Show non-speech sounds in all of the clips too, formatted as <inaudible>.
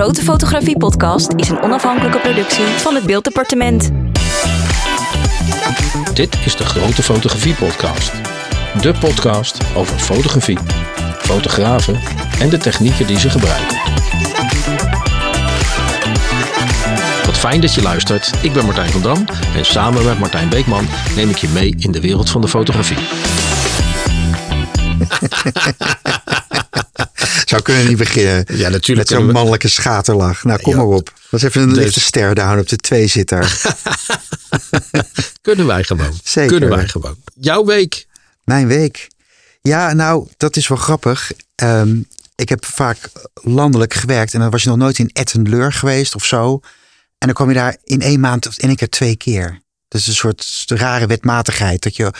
Grote Fotografie Podcast is een onafhankelijke productie van het Beelddepartement. Dit is de Grote Fotografie Podcast. De podcast over fotografie, fotografen en de technieken die ze gebruiken. Wat fijn dat je luistert. Ik ben Martijn van Dam en samen met Martijn Beekman neem ik je mee in de wereld van de fotografie. <laughs> Zou kunnen niet beginnen. Ja, natuurlijk Met zo'n we- mannelijke schaterlach. Nou, kom Ja. maar op. Dat is even een Dus- lichte ster down op de tweezitter. <laughs> Kunnen wij gewoon. Zeker. Kunnen wij gewoon. Jouw week. Mijn week. Ja, nou, dat is wel grappig. Ehm, ik heb vaak landelijk gewerkt. En dan was je nog nooit in Ettenleur geweest of zo. En dan kwam je daar in één maand of in één keer twee keer. Dat is een soort rare wetmatigheid. Dat je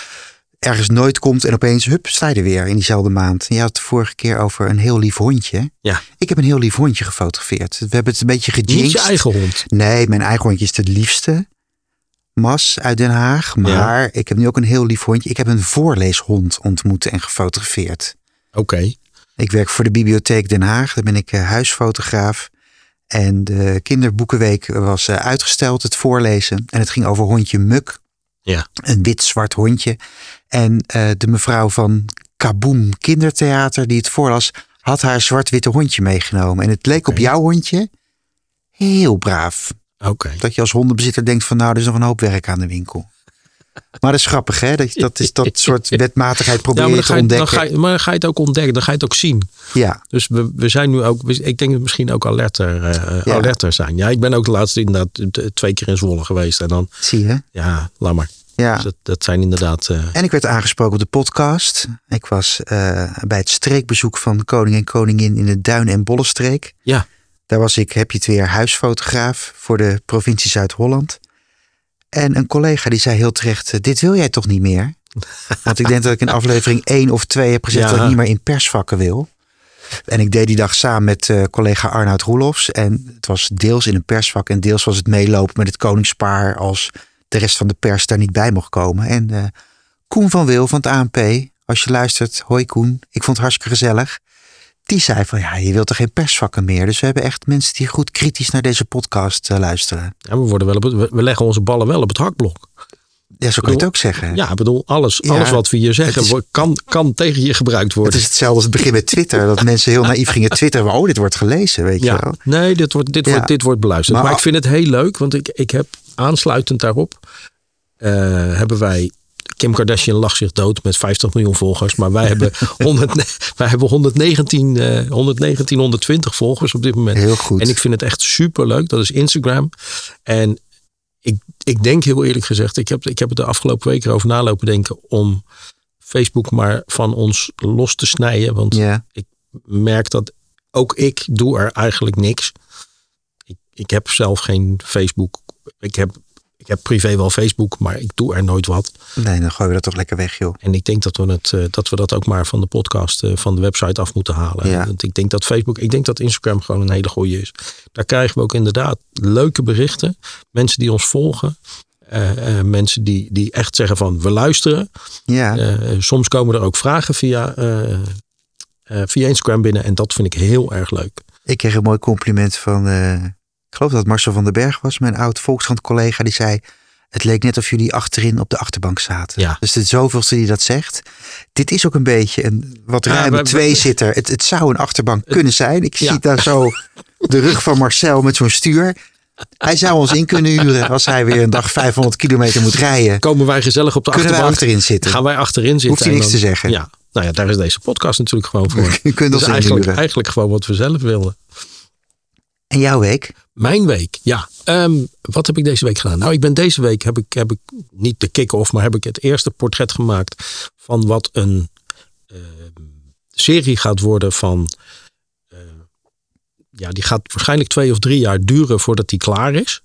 ergens nooit komt en opeens, hup, sta je er weer in diezelfde maand. En je had het de vorige keer over een heel lief hondje. Ja. Ik heb een heel lief hondje gefotografeerd. We hebben het een beetje Niet gejinxed. je eigen hond. Nee, mijn eigen hondje is het liefste. Mas uit Den Haag. Maar ik heb nu ook een heel lief hondje. Ik heb een voorleeshond ontmoet en gefotografeerd. Oké. Ik werk voor de Bibliotheek Den Haag. Daar ben ik eh, huisfotograaf. En de kinderboekenweek was eh, uitgesteld, het voorlezen. En het ging over hondje Muk. Ja. Een wit-zwart hondje. En eh, de mevrouw van Kaboom Kindertheater die het voorlas, had haar zwart-witte hondje meegenomen. En het leek op jouw hondje heel braaf. Oké. Dat je als hondenbezitter denkt van nou, er is nog een hoop werk aan de winkel. Maar dat is grappig hè, dat, dat is dat soort <laughs> wetmatigheid Ja, je dan, te je, dan, ontdekken. ga je, maar dan ga je het ook ontdekken. Dan ga je het ook zien. Ja, Dus we, we zijn nu ook, ik denk dat we misschien ook alerter, Ja. alerter zijn. Ja, ik ben ook de laatste inderdaad twee keer in Zwolle geweest. En dan, zie je. ja, laat maar. Ja. Dus dat, dat zijn inderdaad, eh, En ik werd aangesproken op de podcast. Ik was eh, bij het streekbezoek van Koning en Koningin in de Duin- en Bollenstreek. ja, Daar was ik, heb je het weer, huisfotograaf voor de provincie Zuid-Holland. En een collega die zei heel terecht, eh, dit wil jij toch niet meer? <laughs> Want ik denk dat ik in aflevering 1 of 2 heb gezegd Ja. dat ik niet meer in persvakken wil. En ik deed die dag samen met collega Arnoud Roelofs. En het was deels in een persvak en deels was het meelopen met het koningspaar als de rest van de pers daar niet bij mocht komen. En eh, Koen van Wil van het ANP, als je luistert, hoi Koen, ik vond het hartstikke gezellig. Die zei van ja, je wilt er geen persvakken meer. Dus we hebben echt mensen die goed kritisch naar deze podcast eh, luisteren. ja, we, worden wel op het, we- leggen onze ballen wel op het hakblok. Ja, zo kan je het ook zeggen. Ja, ik bedoel, alles, Ja, alles wat we hier zeggen het is- kan, kan tegen je gebruikt Het worden. is hetzelfde als het begin met Twitter. Dat mensen heel naïef gingen twitteren. Oh, dit wordt gelezen, weet je wel. nee, dit wordt, dit, Ja. wordt, dit wordt beluisterd. Maar, Maar- ik vind het heel leuk, want ik, ik heb aansluitend daarop, eh, hebben wij, Kim Kardashian lacht zich dood met 50 miljoen volgers, maar wij hebben, <laughs> 100, wij hebben 119, eh 119, 120 volgers op dit moment. Heel goed. En ik vind het echt super leuk. Dat is Instagram. En ik, ik denk heel eerlijk gezegd, ik heb, ik heb het de afgelopen weken over nalopen denken om Facebook maar van ons los te snijden. Want ik merk dat ook ik doe er eigenlijk niks. Ik, heb zelf geen Facebook. Ik heb, ik heb privé wel Facebook, maar ik doe er nooit wat. nee, dan gooien we dat toch lekker weg, joh. En ik denk dat we, het, eh, dat we dat ook maar van de podcast, eh, van de website af moeten halen. Ja. Want ik denk dat Facebook, ik denk dat Instagram gewoon een hele goeie is. Daar krijgen we ook inderdaad leuke berichten. Mensen die ons volgen. eh, mensen die, die echt zeggen van we luisteren. Ja, soms komen er ook vragen via, via Instagram binnen. En dat vind ik heel erg leuk. ik kreeg een mooi compliment van, ik geloof dat het Marcel van den Berg was, mijn oud Volkskrant collega. Die zei, het leek net of jullie achterin op de achterbank zaten. Ja. Dus de zoveelste die dat zegt. Dit is ook een beetje een wat Ja, ruime we- we- tweezitter. Het, het zou een achterbank kunnen zijn. Ik Ja. zie daar zo de rug van Marcel met zo'n stuur. Hij zou ons in kunnen huren als hij weer een dag 500 kilometer moet rijden. Komen wij gezellig op de Kunnen wij achterbank. achterin zitten? Gaan wij achterin zitten. Hoeft hij niks dan- te zeggen. Ja, nou ja, daar is deze podcast natuurlijk gewoon voor. <laughs> Je kunt Dus ons eigenlijk, inhuren. eigenlijk gewoon wat we zelf wilden. En jouw week? Mijn week, ja. Ehm, wat heb ik deze week gedaan? Nou, ik ben deze week heb ik, heb ik niet de kick-off, maar heb ik het eerste portret gemaakt van wat een ehm, serie gaat worden van. eh, ja, die gaat waarschijnlijk twee of drie jaar duren voordat die klaar is.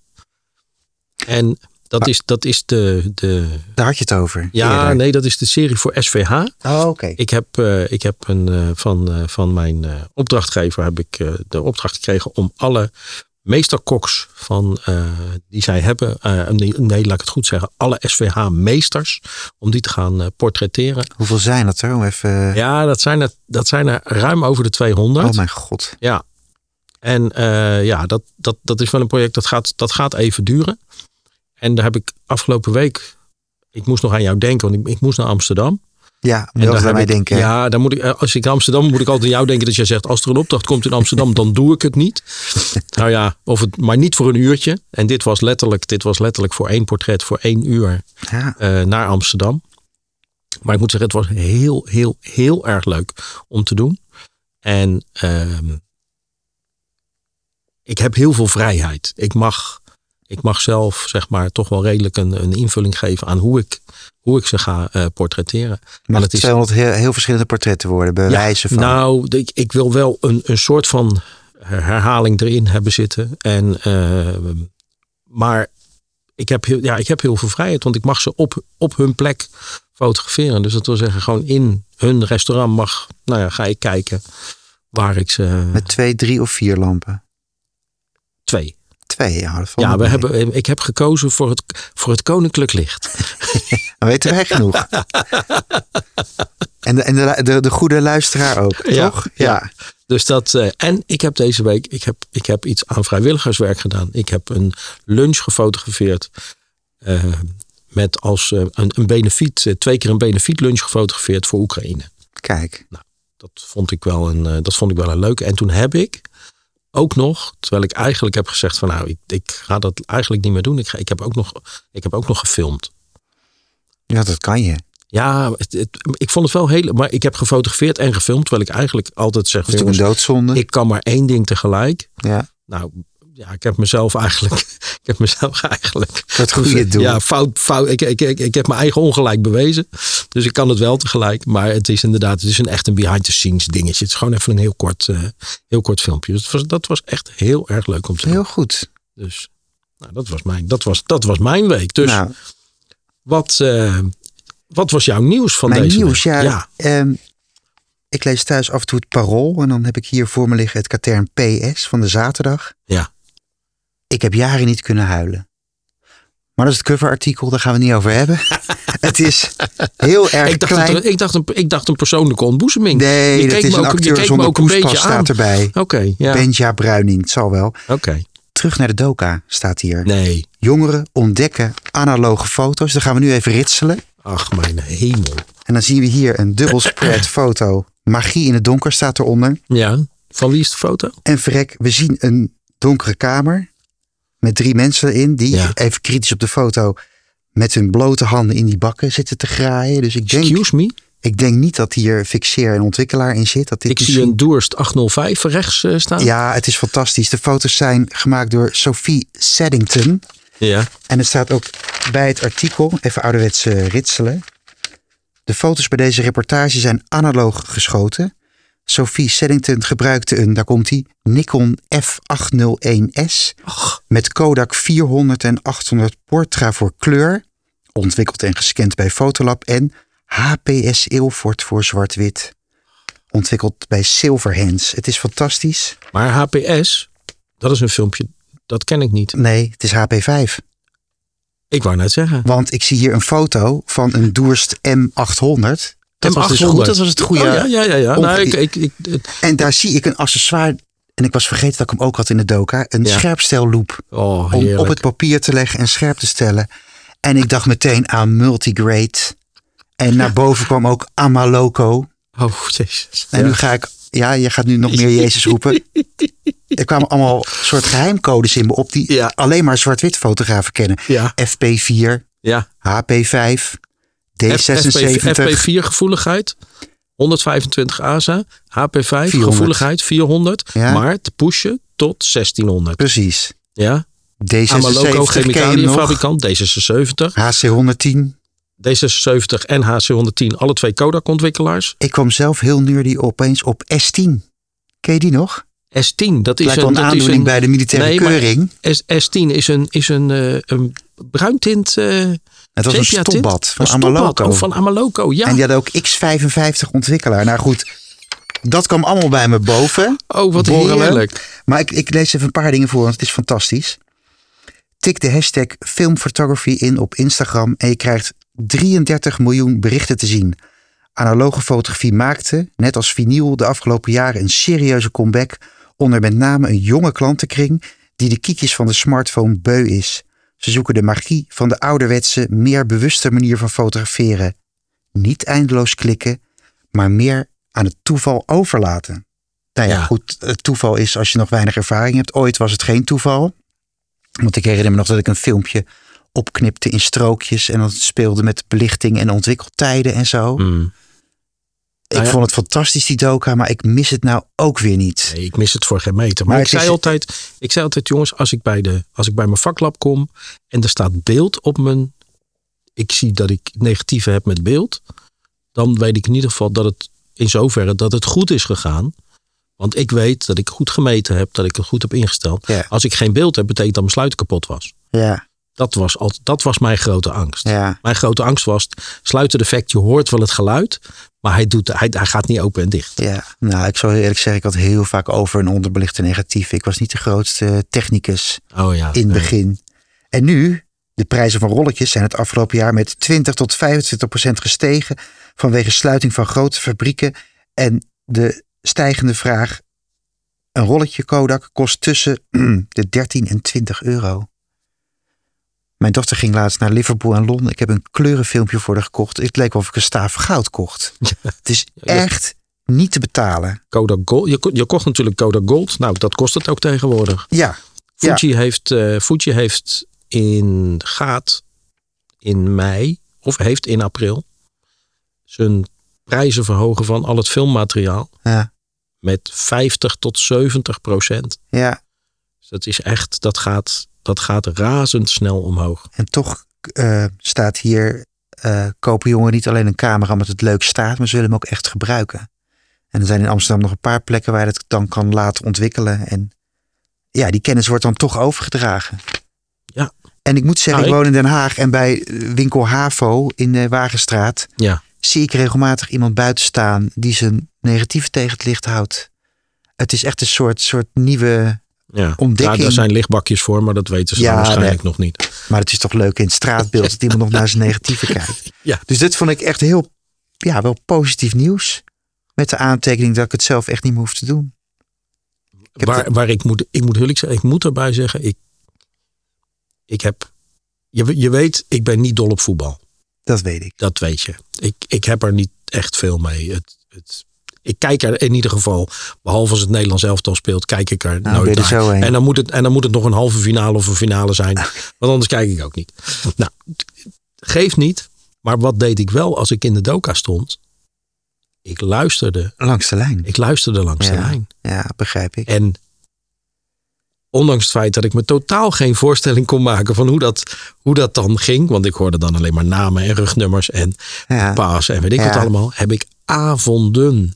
En dat is, dat is de, de. Daar had je het over. Ja, eerder. nee, dat is de serie voor SVH. Oh, oké. Ik heb, eh, ik heb een, eh, van, eh, van mijn opdrachtgever heb ik, de opdracht gekregen om alle meesterkoks van, die zij hebben, nee, laat ik het goed zeggen, alle SVH-meesters, om die te gaan portretteren. Hoeveel zijn dat er? Om even... Ja, dat zijn er, dat zijn er ruim over de 200. Oh mijn god. Ja. En ja, dat, dat, dat is wel een project dat gaat, dat gaat even duren. En daar heb ik afgelopen week, ik moest nog aan jou denken, want ik, ik moest naar Amsterdam. Ja, wel daar aan mij ik- denken. Ja, dan moet ik, eh, als ik in Amsterdam moet ik altijd aan jou denken dat jij zegt, als er een opdracht komt in Amsterdam, dan doe ik het niet. <laughs> nou ja, of het, maar niet voor een uurtje. En dit was letterlijk, dit was letterlijk voor één portret, voor één uur Ja. eh, naar Amsterdam. Maar ik moet zeggen, het was heel, heel, heel erg leuk om te doen. En ehm, ik heb heel veel vrijheid. Ik mag, ik mag zelf, zeg maar, toch wel redelijk een, een invulling geven aan hoe ik, hoe ik ze ga eh, portretteren. Maar het 200 heel, heel verschillende portretten worden, bij wijze van. Nou, ik, ik wil wel een, een soort van herhaling erin hebben zitten. En, eh, maar ik heb, heel, ja, ik heb heel veel vrijheid, want ik mag ze op, op hun plek fotograferen. Dus dat wil zeggen, gewoon in hun restaurant mag, nou ja, ga ik kijken waar ik ze. Met twee, drie of vier lampen. Twee. Twee, ja. Dat valt Ja, we hebben, ik heb gekozen voor het, voor het koninklijk licht. Dan <laughs> weten wij genoeg. en de, en de, de, de goede luisteraar ook, Ja, toch? ja. Dus dat, eh, en ik heb deze week ik heb, ik heb iets aan vrijwilligerswerk gedaan. Ik heb een lunch gefotografeerd. eh, met als eh, een, een benefiet, twee keer een benefiet lunch gefotografeerd voor Oekraïne. Kijk, Dat vond ik wel een, dat vond ik wel een leuke. En toen heb ik ook nog, terwijl ik eigenlijk heb gezegd van nou, ik, ik ga dat eigenlijk niet meer doen. Ik, ga, ik, heb ook nog, ik heb ook nog gefilmd. ja, dat kan je. Ja, het- het- ik vond het wel heel. Maar ik heb gefotografeerd en gefilmd. Terwijl ik eigenlijk altijd zeg: Dat is een doodzonde? ik kan maar één ding tegelijk. ja, Nou, ja, ik heb mezelf eigenlijk. <laughs> Ik heb mezelf eigenlijk. het goede doel. Ja, fout, fout. Ik, ik, ik, ik heb mijn eigen ongelijk bewezen. Dus ik kan het wel tegelijk. Maar het is inderdaad, het is een echt een behind the scenes dingetje. Het is gewoon even een heel kort, eh, heel kort filmpje. Dus het was, dat was echt heel erg leuk om te doen. Heel goed. Dus nou, dat, was mijn, dat, was, dat was mijn week. Dus nou, wat, eh, wat was jouw nieuws van mijn deze nieuws, week? ja. ehm, ik lees thuis af en toe het parool. En dan heb ik hier voor me liggen het katern PS van de zaterdag. Ja. Ik heb jaren niet kunnen huilen. Maar dat is het coverartikel, daar gaan we het niet over hebben. <laughs> het is heel erg Ik dacht, klein. het- ik, dacht een, ik dacht een persoonlijke ontboezeming. nee, je dat is een ook- acteur zonder een poespas staat erbij. Oké, ja. Benja Bruining, het zal wel. Oké. Terug naar de doka staat hier. Nee. Jongeren ontdekken analoge foto's. Daar gaan we nu even ritselen. Ach, mijn hemel. En dan zien we hier een dubbel spread <clears throat> foto. Magie in het donker staat eronder. Ja. Van wie is de foto? En verrek, we zien een donkere kamer. Met drie mensen erin. Die, Ja. even kritisch op de foto, met hun blote handen in die bakken zitten te graaien. Dus ik denk, Excuse me. ik denk niet dat hier fixeer en ontwikkelaar in zit. Dat dit Ik zie misschien- een Doerst 805 rechts eh, staan. Ja, het is fantastisch. De foto's zijn gemaakt door Sophie Seddington. Ja. En het staat ook bij het artikel, even ouderwets eh, ritselen. De foto's bij deze reportage zijn analoog geschoten. Sophie Seddington gebruikte een, daar komt hij, Nikon F801S met Kodak 400 en 800 Portra voor kleur, ontwikkeld en gescand bij Fotolab en HPS Ilford voor zwart-wit, ontwikkeld bij Silverhands. Het is fantastisch. Maar HPS, dat is een filmpje, dat ken ik niet. Nee, het is HP5. Ik wou net zeggen. Want ik zie hier een foto van een Doerst M800. Dat was dus M800. goed. Dat was het goede. Oh, ja, ja, ja. ja. Nou, ik, ik, ik, En daar zie ik een accessoire. En ik was vergeten dat ik hem ook had in de doka. Een Ja. scherpstelloop. oh, Om op het papier te leggen en scherp te stellen. En ik dacht meteen aan multigrade. En naar boven kwam ook Amaloco. Oh, jezus. En Ja. nu ga ik... Ja, je gaat nu nog meer Jezus roepen. <laughs> Er kwamen allemaal soort geheimcodes in me op die Ja. alleen maar zwart-wit fotografen kennen. Ja, FP4, ja. HP5, D76. FP4 gevoeligheid. 125 ASA, HP5 400. gevoeligheid 400, Ja. maar te pushen tot 1600. Precies. Ja, D76 Amaloco ken je hem nog. chemicaliënfabrikant, D76, HC110. D76 en HC110, alle twee Kodak ontwikkelaars. Ik kwam zelf heel nerdy opeens op S10. Ken je die nog? S10, dat is Lijkt een, een dat is aandoening een bij de militaire Nee, maar- keuring. S, S10 is een, is een, eh, een bruintint. eh Het was een stopbad van Een Amaloco. oh, van Amaloco, ja. En die had ook X55 ontwikkelaar. Nou goed, dat kwam allemaal bij me boven. oh, wat borrelen. heerlijk. Maar ik, ik lees even een paar dingen voor, want het is fantastisch. Tik de hashtag filmphotography in op Instagram en je krijgt 33 miljoen berichten te zien. Analoge fotografie maakte, net als vinyl, de afgelopen jaren een serieuze comeback onder met name een jonge klantenkring die de kiekjes van de smartphone beu is. Ze zoeken de magie van de ouderwetse, meer bewuste manier van fotograferen. Niet eindeloos klikken, maar meer aan het toeval overlaten. Nou ja, Ja. goed, het toeval is als je nog weinig ervaring hebt. Ooit was het geen toeval. Want ik herinner me nog dat ik een filmpje opknipte in strookjes en dat het speelde met belichting en ontwikkeltijden en zo. Mm. Ik vond het fantastisch, die doka, maar ik mis het nou ook weer niet. Nee, ik mis het voor geen meter. Maar, Maar ik, zei is- altijd, ik zei altijd, jongens, als ik, bij de, als ik bij mijn vaklab kom en er staat beeld op mijn. Ik zie dat ik negatieve heb met beeld. Dan weet ik in ieder geval dat het in zoverre dat het goed is gegaan. Want ik weet dat ik goed gemeten heb, dat ik het goed heb ingesteld. Ja. Als ik geen beeld heb, betekent dat mijn sluiter kapot was. Ja, Dat was, al, dat was mijn grote angst. ja, Mijn grote angst was, sluiterdefect, je hoort wel het geluid, maar hij, doet, hij, hij gaat niet open en dicht. ja. Nou, ik zal heel eerlijk zeggen, ik had heel vaak over een onderbelichte negatief. Ik was niet de grootste technicus Oh ja. in het nee. begin. En nu, de prijzen van rolletjes zijn het afgelopen jaar met 20 tot 25 procent gestegen vanwege sluiting van grote fabrieken en de stijgende vraag. Een rolletje Kodak kost tussen <clears throat> de 13 en 20 euro. Mijn dochter ging laatst naar Liverpool en Londen. Ik heb een kleurenfilmpje voor haar gekocht. Het leek wel of ik een staaf goud kocht. <laughs> Het is echt niet te betalen. Kodak Gold. Je, je kocht natuurlijk Kodak Gold. Nou, dat kost het ook tegenwoordig. Ja, Fuji, heeft, eh, Fuji heeft in gaat in mei of heeft in april zijn prijzen verhogen van al het filmmateriaal ja, met 50 tot 70 procent. ja. Dus dat is echt, dat gaat, dat gaat razendsnel omhoog. En toch eh, staat hier, eh, kopen jongeren niet alleen een camera omdat het leuk staat, maar ze willen hem ook echt gebruiken. En er zijn in Amsterdam nog een paar plekken waar je het dan kan laten ontwikkelen. En ja, die kennis wordt dan toch overgedragen. Ja. En ik moet zeggen, Nou, ik woon in Den Haag en bij eh, winkel Havo in de Wagenstraat Ja, zie ik regelmatig iemand buiten staan die zijn negatief tegen het licht houdt. Het is echt een soort, soort nieuwe, ja. Ontdekking. Ja, daar zijn lichtbakjes voor, maar dat weten ze Ja, waarschijnlijk nee. nog niet. maar het is toch leuk in het straatbeeld dat iemand nog naar zijn negatieve <laughs> kijkt. Ja. Dus dit vond ik echt heel, ja, wel positief nieuws. Met de aantekening dat ik het zelf echt niet meer hoef te doen. heb waar waar ik moet, ik moet zeggen, ik moet erbij zeggen, ik, ik heb, je, je weet, ik ben niet dol op voetbal. Dat weet ik. Dat weet je. Ik, ik heb er niet echt veel mee. Het, het, ik kijk er in ieder geval, behalve als het Nederlands elftal speelt, kijk ik er ben nooit naar. En dan, moet het, en dan moet het nog een halve finale of een finale zijn. <laughs> Want anders kijk ik ook niet. Nou, geeft niet. Maar wat deed ik wel als ik in de doka stond? Ik luisterde. Langs de lijn. Ik luisterde langs de lijn. Ja, begrijp ik. En ondanks het feit dat ik me totaal geen voorstelling kon maken van hoe dat, hoe dat dan ging. Want ik hoorde dan alleen maar namen en rugnummers en Ja, paas en weet ik wat allemaal. Heb ik avonden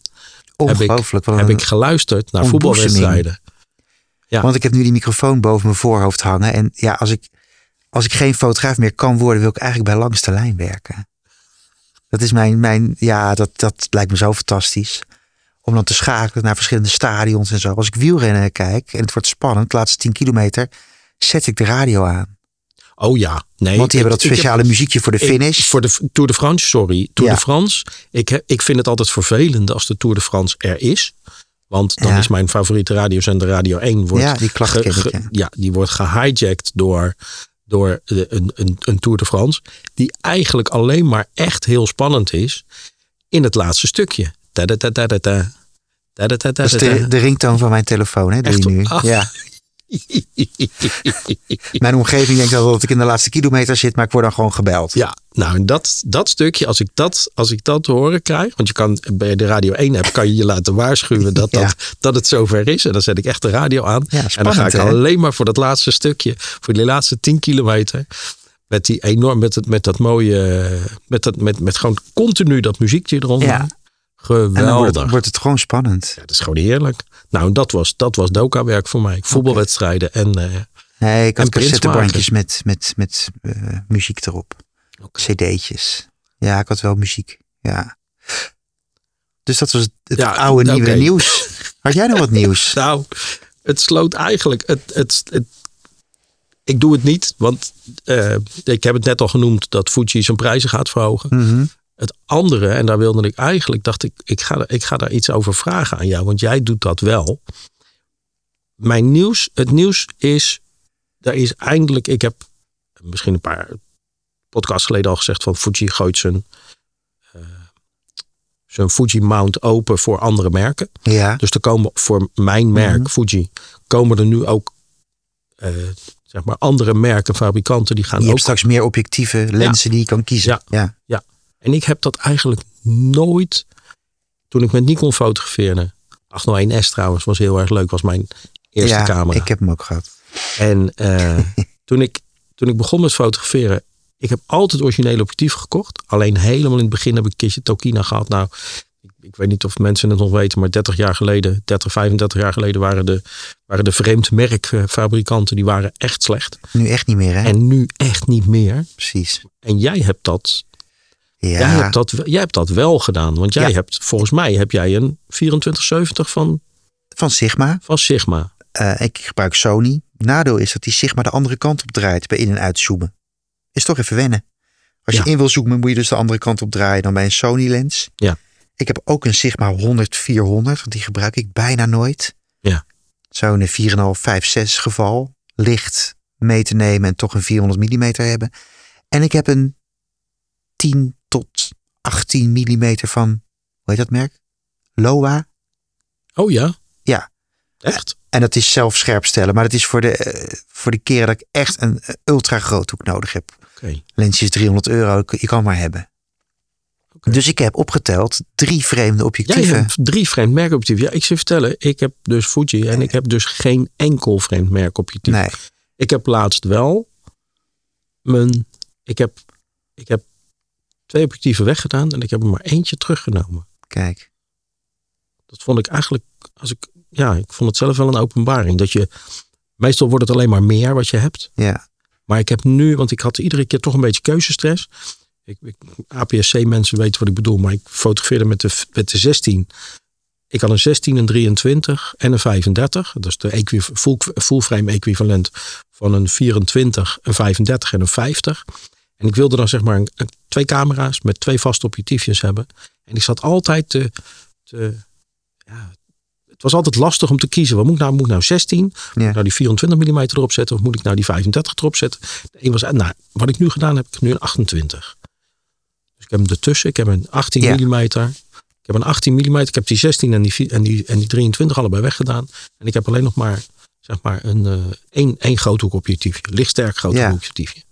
heb ik, ongelooflijk. heb ik geluisterd naar voetbalwedstrijden. ja. Want ik heb nu die microfoon boven mijn voorhoofd hangen. En ja, als ik, als ik geen fotograaf meer kan worden, wil ik eigenlijk bij langs de lijn werken. Dat is mijn, mijn ja, dat, dat lijkt me zo fantastisch. Om dan te schakelen naar verschillende stadions en zo. Als ik wielrennen kijk en het wordt spannend, de laatste 10 kilometer, zet ik de radio aan. Oh ja, nee. Want die ik- hebben dat ik heb- speciale muziekje voor de ik- finish. voor de Tour de France, sorry. Tour Ja. de France. Ik, ik vind het altijd vervelend als de Tour de France er is. Want dan Ja. is mijn favoriete radiozender Radio 1. Wordt Ja, die klacht ik, ge- ja. die wordt gehijacked door, door de- een, een, een Tour de France. Die eigenlijk alleen maar echt heel spannend is in het laatste stukje. Ta-da-ta-ta-ta-ta. Ta-da-ta-ta-ta-ta. dat is de, de ringtoon van mijn telefoon, hè, je nu. Ja. <laughs> Mijn omgeving denkt al dat ik in de laatste kilometer zit, maar ik word dan gewoon gebeld. Ja, nou en dat, dat stukje, als ik dat, als ik dat te horen krijg. Want je kan bij de Radio 1 app kan je je laten waarschuwen dat, <laughs> Ja. dat, dat het zover is. En dan zet ik echt de radio aan. Ja, en dan ga ik hè? alleen maar voor dat laatste stukje, voor die laatste 10 kilometer. Met die enorm, met, het, met dat mooie, met, dat, met, met gewoon continu dat muziekje eronder. Ja. Geweldig. En dan wordt het, wordt het gewoon spannend. Ja, dat is gewoon heerlijk. Nou, dat was, dat was Doka-werk voor mij. Voetbalwedstrijden en eh, Nee, ik had cassettebandjes met, met, met eh, muziek erop. CD'tjes. Ja, ik had wel muziek. Ja. Dus dat was het, Ja, oude nieuwe nieuws. <laughs> Had jij nog wat nieuws? Nou, het sloot eigenlijk. Het, het, het, ik doe het niet, want eh, ik heb het net al genoemd dat Fuji zijn prijzen gaat verhogen. Mhm. Het andere, en daar wilde ik eigenlijk, dacht ik, ik ga, ik ga daar iets over vragen aan jou, want jij doet dat wel. mijn nieuws, het nieuws is, daar is eindelijk, ik heb misschien een paar podcasts geleden al gezegd van Fuji gooit zijn, eh, zijn Fuji mount open voor andere merken. Ja. Dus er komen voor mijn merk, Mhm. Fuji, komen er nu ook eh, zeg maar andere merken, fabrikanten die gaan Je ook. hebt straks meer objectieve lenzen die je kan kiezen. Ja. ja. En ik heb dat eigenlijk nooit, toen ik met Nikon fotografeerde. 801S trouwens, was heel erg leuk, was mijn eerste Ja, camera. ik heb hem ook gehad. En eh, <laughs> toen, ik, toen ik begon met fotograferen, ik heb altijd originele objectieven gekocht. Alleen helemaal in het begin heb ik een keertje Tokina gehad. Nou, ik, ik weet niet of mensen het nog weten, maar 30 jaar geleden, 30, 35 jaar geleden waren de, waren de vreemd merkfabrikanten, die waren echt slecht. Nu echt niet meer, hè? En nu echt niet meer. Precies. En jij hebt dat, Ja. jij hebt dat, jij hebt dat wel gedaan. Want jij Ja. hebt, volgens mij heb jij een 2470 van, Van Sigma. van Sigma. Eh, ik gebruik Sony. Nadeel is dat die Sigma de andere kant op draait bij in- en uitzoomen. Is toch even wennen. Als je in wil zoomen, moet je dus de andere kant op draaien dan bij een Sony lens. Ja. Ik heb ook een Sigma 100-400, want die gebruik ik bijna nooit. Ja. Zo'n 4,5, 5, 6 geval. Licht mee te nemen en toch een 400 mm hebben. En ik heb een 10 tot 18 mm van, hoe heet dat merk? Loa. Oh ja? Ja. Echt? En dat is zelf scherp stellen. Maar dat is voor de, eh, voor de keren dat ik echt een ultra groothoek nodig heb. Lensje is 300 euro. Je kan maar hebben. Dus ik heb opgeteld drie vreemde objectieven. hebt drie vreemd merkobjectieven. Ja, ik je vertellen, ik heb dus Fuji en ik heb dus geen enkel vreemd merkobjectief. Nee, Ik heb laatst wel mijn, ik heb, ik heb twee objectieven weggedaan en ik heb er maar eentje teruggenomen. kijk. Dat vond ik eigenlijk, als ik, ja, ik vond het zelf wel een openbaring. Dat je, meestal wordt het alleen maar meer wat je hebt. Ja, Maar ik heb nu, want ik had iedere keer toch een beetje keuzestress. Ik, ik, APS-C mensen weten wat ik bedoel, maar ik fotografeerde met de, met de 16. Ik had een 16, een 23 en een 35. Dat is de full, full frame equivalent van een 24, een 35 en een 50. En ik wilde dan zeg maar een, een- twee camera's met twee vaste objectiefjes hebben. En ik zat altijd te, te ja, het was altijd lastig om te kiezen. Wat moet ik nou? Moet ik nou 16? Moet Ja. ik nou die 24 mm erop zetten? Of moet ik nou die 35 erop zetten? Was, nou, wat ik nu gedaan heb, ik nu een 28. Dus ik heb hem ertussen. Ik heb een 18 Ja. mm. Ik heb een 18 mm. Ik heb die 16 en die, en die, en die 23 allebei weggedaan. En ik heb alleen nog maar, zeg maar, een eh één, één groothoekobjectiefje. Lichtsterk groothoekobjectiefje. En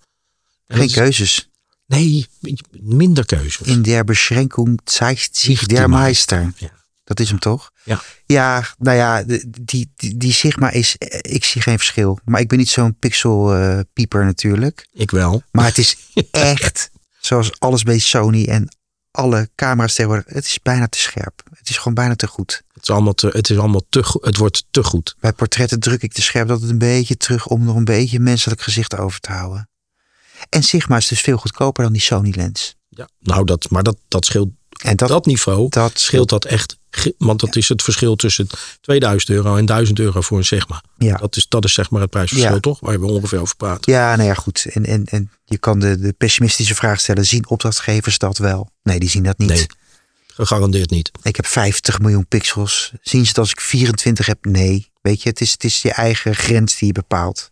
geen keuzes. Nee, minder keuzes. In der Beschränkung zeigt Sich der Meister. Ja. Dat is hem toch? Ja. Ja, nou ja, die, die, die Sigma is, ik zie geen verschil. Maar ik ben niet zo'n pixel eh, pieper natuurlijk. Ik wel. Maar het is <laughs> echt, zoals alles bij Sony en alle camera's tegenwoordig, het is bijna te scherp. Het is gewoon bijna te goed. Het is allemaal te, het is allemaal te. Het wordt te goed. Bij portretten druk ik te scherp dat het een beetje terug om nog een beetje menselijk gezicht over te houden. En Sigma is dus veel goedkoper dan die Sony lens. Ja. Nou, dat, maar dat, dat scheelt En dat, dat niveau dat scheelt dat echt. Want dat is het verschil tussen 2000 euro en 1000 euro voor een Sigma. Ja. Dat is, dat is zeg maar het prijsverschil, Ja. toch? Waar we ongeveer over praten. Ja, nou ja, goed. En, en, en je kan de, de pessimistische vraag stellen: zien opdrachtgevers dat wel? Nee, die zien dat niet. Nee, gegarandeerd niet. Ik heb 50 miljoen pixels. Zien ze het als ik 24 heb? Nee. Weet je, het is, het is je eigen grens die je bepaalt.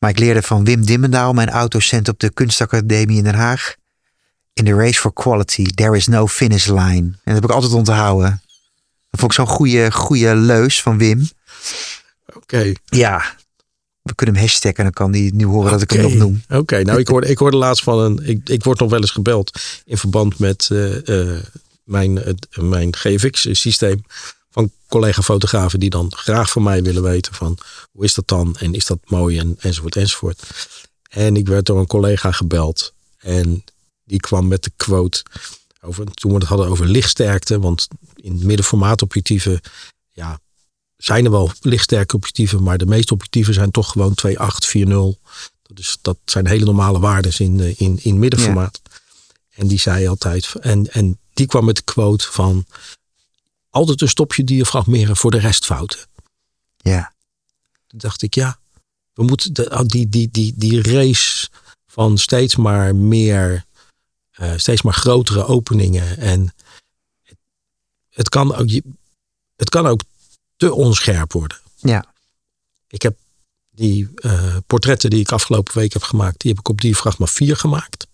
Maar ik leerde van Wim Dimmendaal, mijn autocent op de Kunstacademie in Den Haag. In the race for quality, there is no finish line. En dat heb ik altijd onthouden. Dat vond ik zo'n goede, goede leus van Wim. Oké. Ja, we kunnen hem hashtaggen en dan kan hij nu horen dat ik hem nog noem. Oké, nou ik hoorde, ik hoorde laatst van een. Ik, ik word nog wel eens gebeld in verband met eh, eh, mijn, het- mijn GFX-systeem. Van collega-fotografen die dan graag van mij willen weten van hoe is dat dan en is dat mooi en, enzovoort enzovoort. En ik werd door een collega gebeld en die kwam met de quote over toen we het hadden over lichtsterkte, want in middenformaat objectieven ja, zijn er wel lichtsterke objectieven, maar de meeste objectieven zijn toch gewoon 2.8, 4.0. Dat, is, dat zijn hele normale waarden in, in, in middenformaat. En die zei altijd, en, en die kwam met de quote van altijd een stopje diafragmeren voor de rest fouten. Ja, Toen dacht ik, ja, we moeten de, ah, die, die, die, die race van steeds maar meer, eh, steeds maar grotere openingen. En het, kan ook, je- het kan ook te onscherp worden. Ja. Ik heb die eh, portretten die ik afgelopen week heb gemaakt, die heb ik op diafragma 4 gemaakt.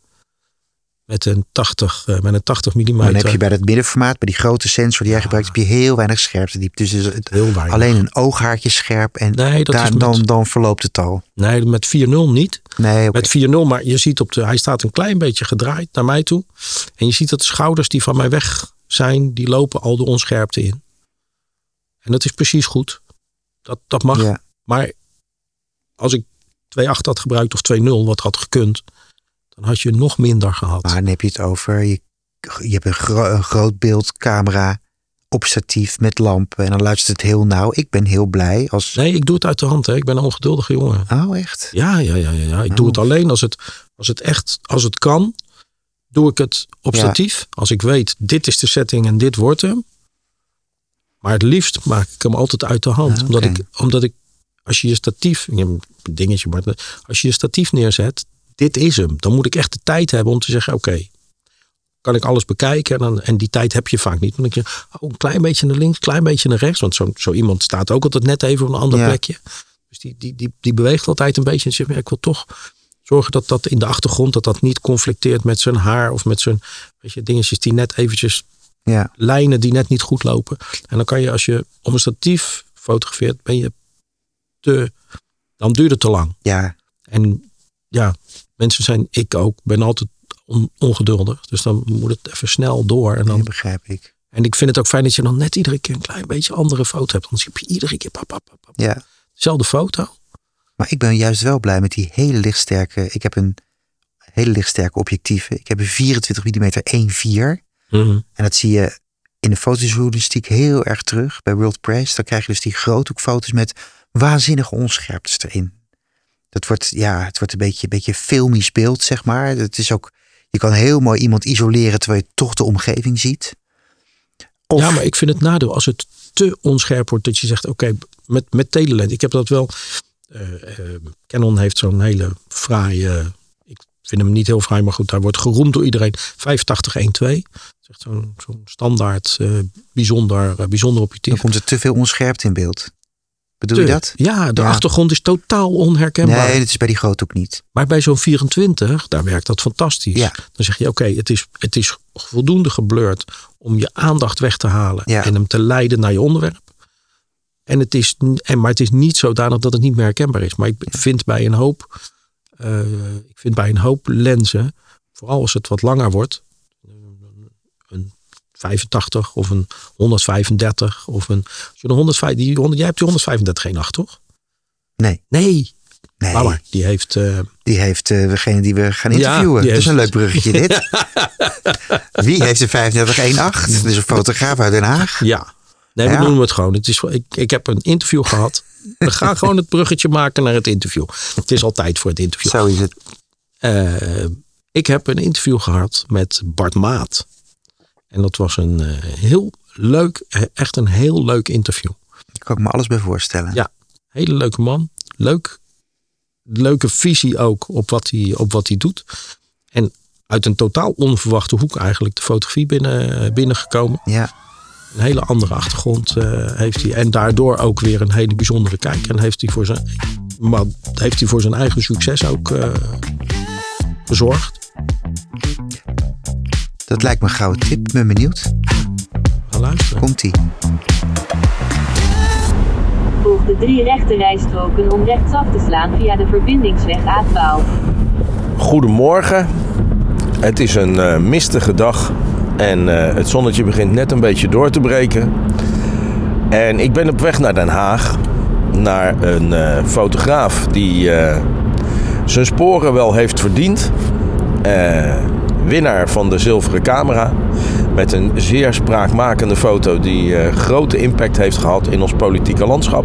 Met een 80, eh, met een 80 mm. Maar dan heb je bij dat middenformaat, bij die grote sensor die jij gebruikt, heb je heel weinig scherpte diep. Dus is het heel weinig. alleen een ooghaartje scherp en Nee, dat daar, is met- dan, dan verloopt het al. Nee, met 4.0 niet. Nee. Met 4.0, maar je ziet op de, hij staat een klein beetje gedraaid naar mij toe. En je ziet dat de schouders die van mij weg zijn, die lopen al de onscherpte in. En dat is precies goed. Dat, dat mag. Ja. Maar als ik 2.8 had gebruikt of 2.0, wat had gekund, dan had je nog minder gehad. Maar dan heb je het over, je, je hebt een, gro een grootbeeldcamera op statief met lampen en dan luistert het heel nauw. Ik ben heel blij als... Nee, ik doe het uit de hand. Hè. Ik ben een ongeduldige jongen. Oh, echt? Ja, ja, ja, ja. ja. Ik Oh. doe het alleen als het, als het echt, als het kan, doe ik het op Ja. statief. Als ik weet, dit is de setting en dit wordt hem. Maar het liefst maak ik hem altijd uit de hand. Ah, omdat, ik, omdat ik, als je je statief, je hebt een dingetje, maar als je je statief neerzet, dit is hem. Dan moet ik echt de tijd hebben om te zeggen, oké, kan ik alles bekijken? En, dan, en die tijd heb je vaak niet. Dan denk je, oh, een klein beetje naar links, een klein beetje naar rechts. Want zo, zo iemand staat ook altijd net even op een ander Ja. plekje. Dus die, die, die, die beweegt altijd een beetje. En zegt, ja, ik wil toch zorgen dat dat in de achtergrond, dat dat niet conflicteert met zijn haar of met zijn weet je, dingetjes die net eventjes, Ja. lijnen die net niet goed lopen. En dan kan je, als je om een statief fotografeert, ben je te, dan duurt het te lang. Ja, En ja, mensen zijn, ik ook, ben altijd on- ongeduldig. Dus dan moet het even snel door. En, dan, begrijp ik. en ik vind het ook fijn dat je dan net iedere keer een klein beetje andere foto hebt. Anders heb je iedere keer pap, pap, pap. Ja. dezelfde foto. Maar ik ben juist wel blij met die hele lichtsterke... Ik heb een hele lichtsterke objectieven. Ik heb een 24 mm 1.4. En dat zie je in de fotojournalistiek heel erg terug bij World Press. Dan krijg je dus die groothoekfoto's met waanzinnige onscherptes erin. Dat wordt, ja, het wordt een beetje, een beetje filmisch beeld, zeg maar. Het is ook, je kan heel mooi iemand isoleren terwijl je toch de omgeving ziet. Of, Ja, maar ik vind het nadeel als het te onscherp wordt dat je zegt, oké, met, met telelens. Ik heb dat wel. eh, eh, Canon heeft zo'n hele fraaie. ik vind hem niet heel fraai, maar goed, daar wordt geroemd door iedereen. 8512. Dat is echt zo'n zo'n standaard, eh, bijzonder, bijzonder objectief. dan komt er te veel onscherpte in beeld. Bedoel je dat? Ja, de Ja. achtergrond is totaal onherkenbaar. Nee, dat is bij die groothoek niet. Maar bij zo'n 24, daar werkt dat fantastisch. Ja. Dan zeg je, oké, het, is, het is voldoende geblurred om je aandacht weg te halen Ja. en hem te leiden naar je onderwerp. En het is, en, maar het is niet zodanig dat het niet meer herkenbaar is. Maar ik vind bij een hoop, eh, ik vind bij een hoop lenzen, vooral als het wat langer wordt, 85 of een 135 of een, je een 105, die 100, jij hebt die 135 geen 8, toch? Nee, Nee, nee. maar. Die heeft, eh, Die heeft eh, degene die we gaan Ja, interviewen. die dat is een leuk bruggetje dit. <laughs> Wie heeft de 3518? Dat is een fotograaf uit Den Haag. Ja. Nee, we Ja. noemen het gewoon. Het is, ik, ik heb een interview gehad. We gaan <laughs> gewoon het bruggetje maken naar het interview. Het is altijd voor het interview. Zo is het. Eh, ik heb een interview gehad met Bart Maat. En dat was een eh, heel leuk, eh, echt een heel leuk interview. Daar kan ik me alles bij voorstellen. Ja. Hele leuke man. Leuk. Leuke visie ook op wat hij, op wat hij doet. En uit een totaal onverwachte hoek eigenlijk de fotografie binnen, binnengekomen. Ja. een hele andere achtergrond eh, heeft hij. En daardoor ook weer een hele bijzondere kijk. En heeft hij voor zijn, maar heeft hij voor zijn eigen succes ook eh, gezorgd. Dat lijkt me een gouden tip. Ik ben benieuwd. Ga luisteren. Komt-ie. Volg de drie rechte rijstroken om rechtsaf te slaan via de verbindingsweg A12. Goedemorgen. Het is een eh, mistige dag en eh, het zonnetje begint net een beetje door te breken. En ik ben op weg naar Den Haag, naar een eh, fotograaf die eh, zijn sporen wel heeft verdiend. Winnaar van de zilveren camera. Met een zeer spraakmakende foto die eh, grote impact heeft gehad in ons politieke landschap.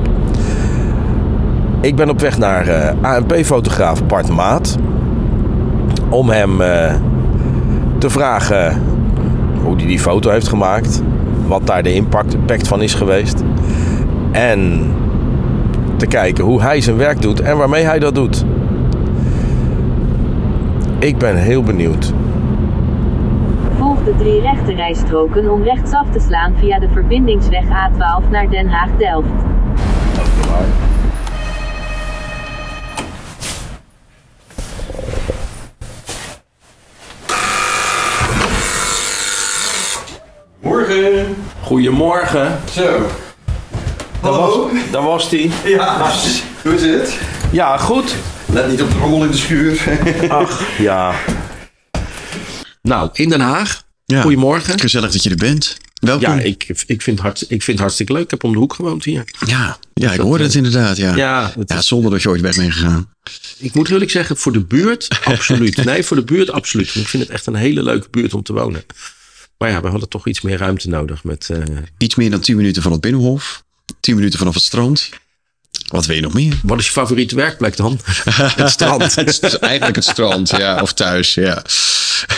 Ik ben op weg naar eh, ANP-fotograaf Bart Maat om hem eh, te vragen hoe hij die foto heeft gemaakt, wat daar de impact, impact van is geweest en te kijken hoe hij zijn werk doet en waarmee hij dat doet. Ik ben heel benieuwd. De drie rechte rijstroken om rechtsaf te slaan via de verbindingsweg A12 naar Den Haag-Delft. Morgen. Goedemorgen. Zo. Daar was, daar was die. Ja, hoe is het? Ja, goed. Let niet op de rommel in de schuur. Ach, ja. Nou, in Den Haag. Ja. Goedemorgen. Gezellig dat je er bent. Welkom. Ja, ik, ik, vind het hart, ik vind het hartstikke leuk. Ik heb om de hoek gewoond hier. ja, ja, ik hoorde het inderdaad. Ja. Ja, het Ja, is- zonder dat je ooit weg bent gegaan. ik moet eerlijk zeggen, voor de buurt <laughs> absoluut. Nee, voor de buurt absoluut. Ik vind het echt een hele leuke buurt om te wonen. Maar ja, we hadden toch iets meer ruimte nodig met... eh, Iets meer dan 10 minuten van het Binnenhof. 10 minuten vanaf het strand. Wat wil je nog meer? wat is je favoriete werkplek dan? <laughs> het strand. Het is eigenlijk het strand, ja. Of thuis, ja.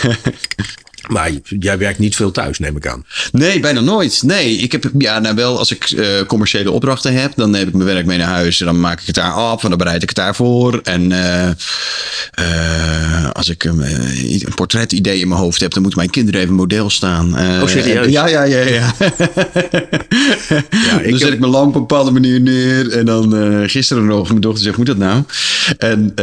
<laughs> Maar jij werkt niet veel thuis, neem ik aan. Nee, bijna nooit. Nee, ik heb ja, nou wel als ik eh, commerciële opdrachten heb, dan neem ik mijn werk mee naar huis en dan maak ik het daar af en dan bereid ik het daarvoor. En eh, eh, als ik een, eh, een portretidee in mijn hoofd heb, dan moeten mijn kinderen even model staan. Eh, Oh, serieus? Ja, ja, ja, ja. ik dan zet heb- ik mijn lamp op een bepaalde manier neer en dan gisteren nog, mijn dochter zegt, moet dat nou? En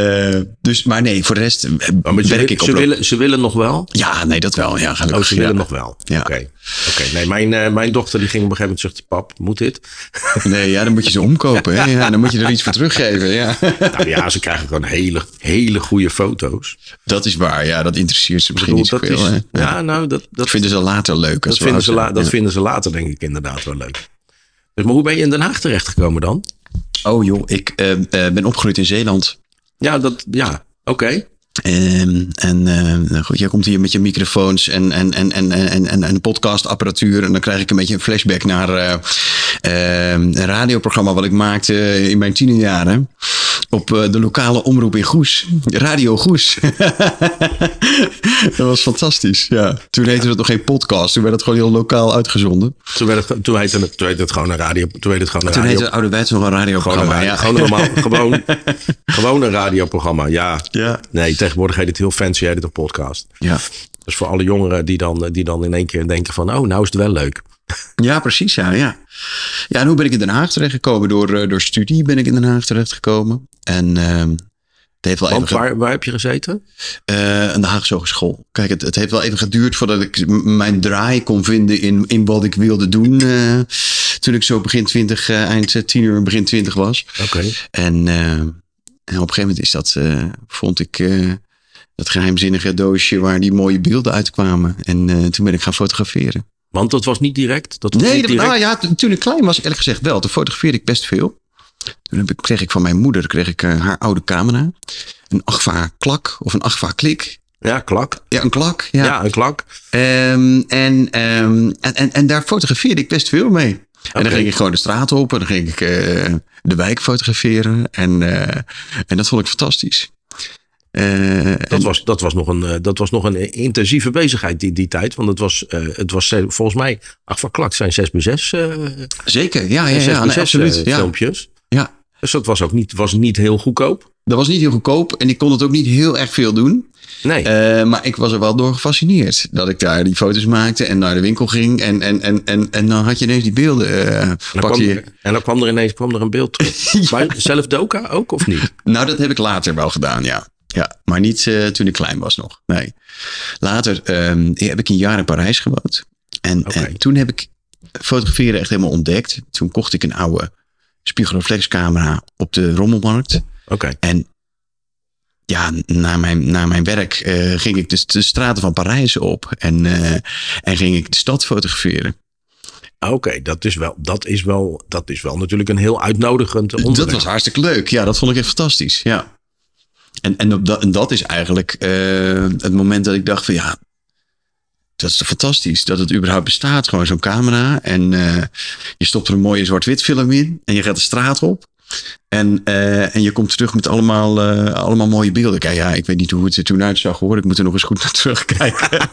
dus, maar nee, voor de rest maar ze, werk wil- ik op. ze, willen, ze willen nog wel? Ja, nee, dat wel. Ja, gelukkig. Oh, ze willen ja. nog wel. Ja. Oké. Oké. Nee, mijn, eh, mijn dochter die ging op een gegeven moment zegt, pap, moet dit? <laughs> Nee, ja, dan moet je ze omkopen. Hè? Ja, dan moet je er iets voor teruggeven. Ja. <laughs> nou ja, ze krijgen gewoon hele, hele goede foto's. Dat is waar. Ja, dat interesseert ze misschien niet bedoel, dat zoveel. ja, nou, dat, dat, vinden ze later leuk. Als dat, vinden, ze la- dat vinden ze later denk ik inderdaad wel leuk. Dus, maar hoe ben je in Den Haag terechtgekomen dan? Oh joh, ik eh, eh, ben opgegroeid in Zeeland. Ja, dat, ja, oké. Ehm, en eh, nou goed, jij komt hier met je microfoons en, en, en, en, en, en, en podcastapparatuur. En dan krijg ik een beetje een flashback naar eh, eh, een radioprogramma wat ik maakte in mijn tienerjaren. Op eh, de lokale omroep in Goes. Radio Goes. <laughs> dat was fantastisch. Ja. Toen heette het nog geen podcast. Toen werd het gewoon heel lokaal uitgezonden. Toen, werd het, toen, heette het, toen heette het gewoon een radio. Toen heette het gewoon een Toen radio. heette het ouderwets nog een gewoon een, radioprogramma. radio- ja. gewoon, gewoon, <laughs> gewoon een radioprogramma, ja. Ja. Nee, tegenwoordig heet het heel fancy, heet het een podcast. Ja. Dus voor alle jongeren die dan, die dan in één keer denken van... oh, nou is het wel leuk. <laughs> Ja, precies. Ja, ja. ja, en hoe ben ik in Den Haag terechtgekomen? Door, eh, door studie ben ik in Den Haag terechtgekomen. En ehm, het heeft wel Want even... waar, waar heb je gezeten? eh, aan de Haagse Hogeschool. Kijk, het, het heeft wel even geduurd voordat ik mijn draai kon vinden in, in wat ik wilde doen. eh, toen ik zo begin 20, eh, eind eh, tiener, begin 20 was. Oké. En, eh, en op een gegeven moment is dat, vond ik, dat geheimzinnige doosje waar die mooie beelden uitkwamen. En toen ben ik gaan fotograferen. Want dat was niet direct? Dat was Nee, niet dat- direct. nou ja, toen ik klein was, eerlijk gezegd wel. Toen fotografeerde ik best veel. Toen kreeg ik van mijn moeder kreeg ik, eh, haar oude camera. Een Agfa klak of een Agfa klik. Ja, klak. Ja, een klak. Ja, Ja. een klak. Ehm, en, ehm, en, en, en daar fotografeerde ik best veel mee. En dan ging ik gewoon de straat op en dan ging ik eh, de wijk fotograferen. En, eh, en dat vond ik fantastisch. Dat was, dat, was nog een, dat was nog een intensieve bezigheid die, die tijd. Want het was, het was volgens mij, van klak zijn 6 bij 6 eh zeker, ja, ja, 6 ja, bij nee, 6 absoluut. filmpjes. Dus dat was ook niet, was niet heel goedkoop. Dat was niet heel goedkoop en ik kon het ook niet heel erg veel doen. Nee. Eh, maar ik was er wel door gefascineerd. Dat ik daar die foto's maakte en naar de winkel ging. En, en, en, en, en dan had je ineens die beelden. eh en, dan kwam, je. er- en dan kwam er ineens kwam er een beeld terug. <laughs> Maar zelf Doka ook of niet? Nou, dat heb ik later wel gedaan, ja. ja maar niet eh, toen ik klein was nog. Nee. Later ehm, heb ik een jaar in Parijs gewoond. En, en toen heb ik fotograferen echt helemaal ontdekt. Toen kocht ik een oude spiegelreflexcamera op de rommelmarkt. Oké. En ja, na mijn, na mijn werk eh, ging ik dus de straten van Parijs op. En, eh, en ging ik de stad fotograferen. Oké, dat, is wel, dat, is wel, dat is wel natuurlijk een heel uitnodigend onderdeel. Dat was hartstikke leuk. Ja, dat vond ik echt fantastisch. Ja. En, en, op dat, en dat is eigenlijk eh, het moment dat ik dacht van ja, dat is fantastisch dat het überhaupt bestaat. Gewoon zo'n camera. En eh, je stopt er een mooie zwart-wit film in. En je gaat de straat op. En, eh, en je komt terug met allemaal, eh, allemaal mooie beelden. Kijk, ja, ik weet niet hoe het er toen uitzag hoor. Ik moet er nog eens goed naar terugkijken.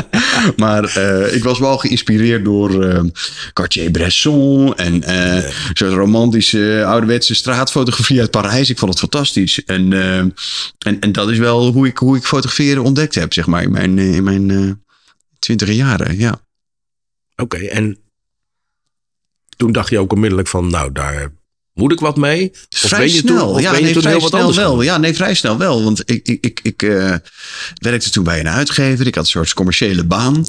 <laughs> maar ik was wel geïnspireerd door Cartier-Bresson. En zo'n romantische ouderwetse straatfotografie uit Parijs. Ik vond het fantastisch. En, en, en dat is wel hoe ik, hoe ik fotograferen ontdekt heb, zeg maar, in mijn, in mijn eh, twintige jaren. Ja. Oké, en toen dacht je ook onmiddellijk van, nou, daar, Moet ik wat mee? Of Vrij je snel. toen, of ja, je nee, toen vrij heel snel wel. Ja, nee, vrij snel wel. Want ik, ik, ik, ik eh, werkte toen bij een uitgever. Ik had een soort commerciële baan.